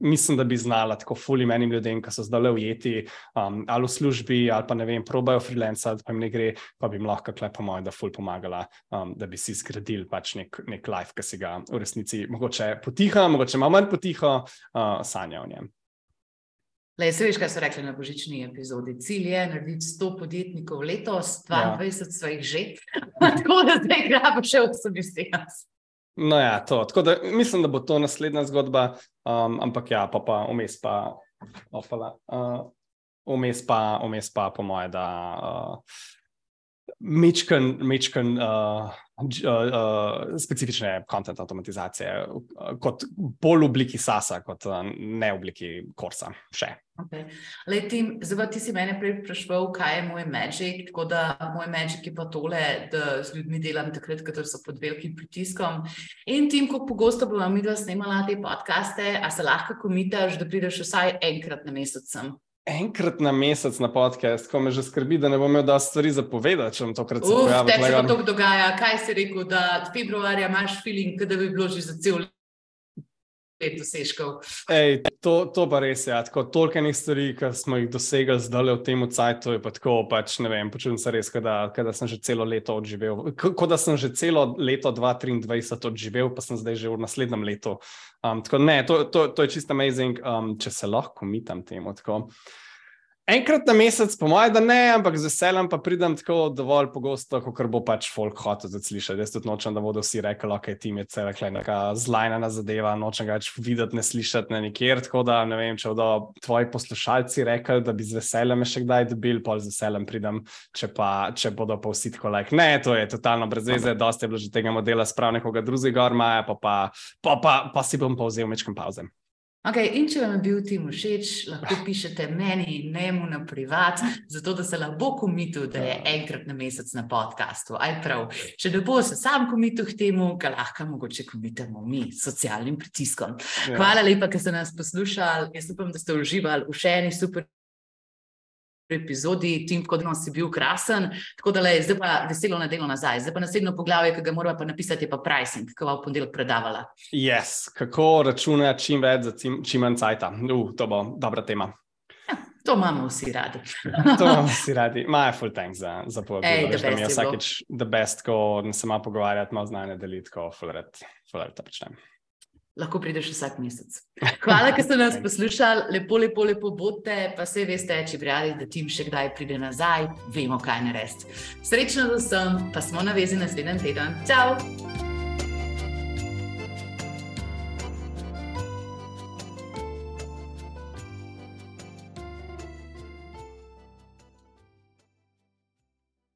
mislim, da bi znala tako fully menim ljudem, ki so zdaj le ujeti um, ali v službi, ali pa ne vem, probajo freelance, pa jim ne gre, pa bi jim lahko klepo moj, da ful pomagala, um, da bi si zgradili pač nek, nek life, ki si ga v resnici mogoče potiha, mogoče malo manj potiha, uh, sanja o njem. Le, se veš, kaj so rekli na božični epizodi. Cilj je narediti 100 podjetnikov letos, 22 ja. svojih že, tako da zdaj gremo še v sobi s tem. No, ja, to. Tako da mislim, da bo to naslednja zgodba, um, ampak ja, pa pa vmes pa opala. Uh, vmes pa, vmes pa, po moje, da uh, mečken, mečken uh, uh, specifične kontent avtomatizacije, uh, kot bolj v obliki SASA, kot uh, ne v obliki Korsa. Okay. Zdaj, ti si mene prej vprašal, kaj je moj Magic. Tako da moj Magic je pa tole, da z ljudmi delam takrat, ko so pod velikim pritiskom. In tim, kako pogosto bomo mi dva snemala te podcaste, a se lahko komitaš, da prideš vsaj enkrat na mesec sem enkrat na mesec na podcast, ko me že skrbi, da ne bom imel da stvari zapovedati, če bom tokrat se pojavil. Kaj se pa to dogaja? Kaj si rekel, da februarja imaš feeling, da bi bilo že za cel let? Ej, to, to pa res je. Ja. Toliko enih stvari, ki smo jih dosegli zdaj v tem cajtu, je pa tako, pač, ne vem, počutim se res, da sem že celo leto odživel. Kot da sem že celo leto 2023 odživel, pa sem zdaj že v naslednjem letu. Um, tako, ne, to, to, to je čisto amazing, um, če se lahko mitam temu. Tako. Enkrat na mesec, po mojem, da ne, ampak z veseljem pa pridem tako dovolj pogosto, kot bo pač folk hotel slišati. Jaz tudi nočem, da bodo vsi rekli, da okay, je tim je cel neka zlajna zadeva, nočem ga več videti, ne slišati ne nikjer. Tako da ne vem, če bodo tvoji poslušalci rekli, da bi z veseljem še kdaj dobil, pa z veseljem pridem, če, pa, če bodo pa vsi tako like. Ne, to je totalno brez veze, dosti je bilo že tega modela sprav nekoga drugega, pa, pa, pa, pa, pa, pa si bom pa vzel mečkam pauze. Okay, in če vam je bil tim všeč, lahko pišete meni in njemu na privat, zato da se lahko komitu, da je enkrat na mesec na podkastu. Aj prav, če ne bo se sam komitu k temu, ga lahko mogoče komitamo mi s socialnim pritiskom. Ja. Hvala lepa, ker ste nas poslušali. Jaz upam, da ste uživali v še eni super epizodi, tim kot danes si bil krasen, tako da le, zdaj pa veselo na delo nazaj. Zdaj pa naslednjo poglavje, ki ga moramo pa napisati, je pa pricing, ki bo v ponedeljek predavala. Yes. Kako računati čim več za čim, čim manj cajta? Uh, to bo dobra tema. Ja, to imamo vsi radi. to imamo vsi radi. Maja, full thanks za, za povabilo. Da mi je vsakeč the best, ko se ima pogovarjati, malo znanje deliti, ko full red, full red to počnem lahko prideš vsak mesec. Hvala, ker ste nas poslušali, lepo, lepo, lepo bodite, pa se veste, če bi radi, da tim še kdaj pride nazaj, vemo, kaj narediti. Srečno, da sem, pa smo na vezi naslednji teden. Ciao!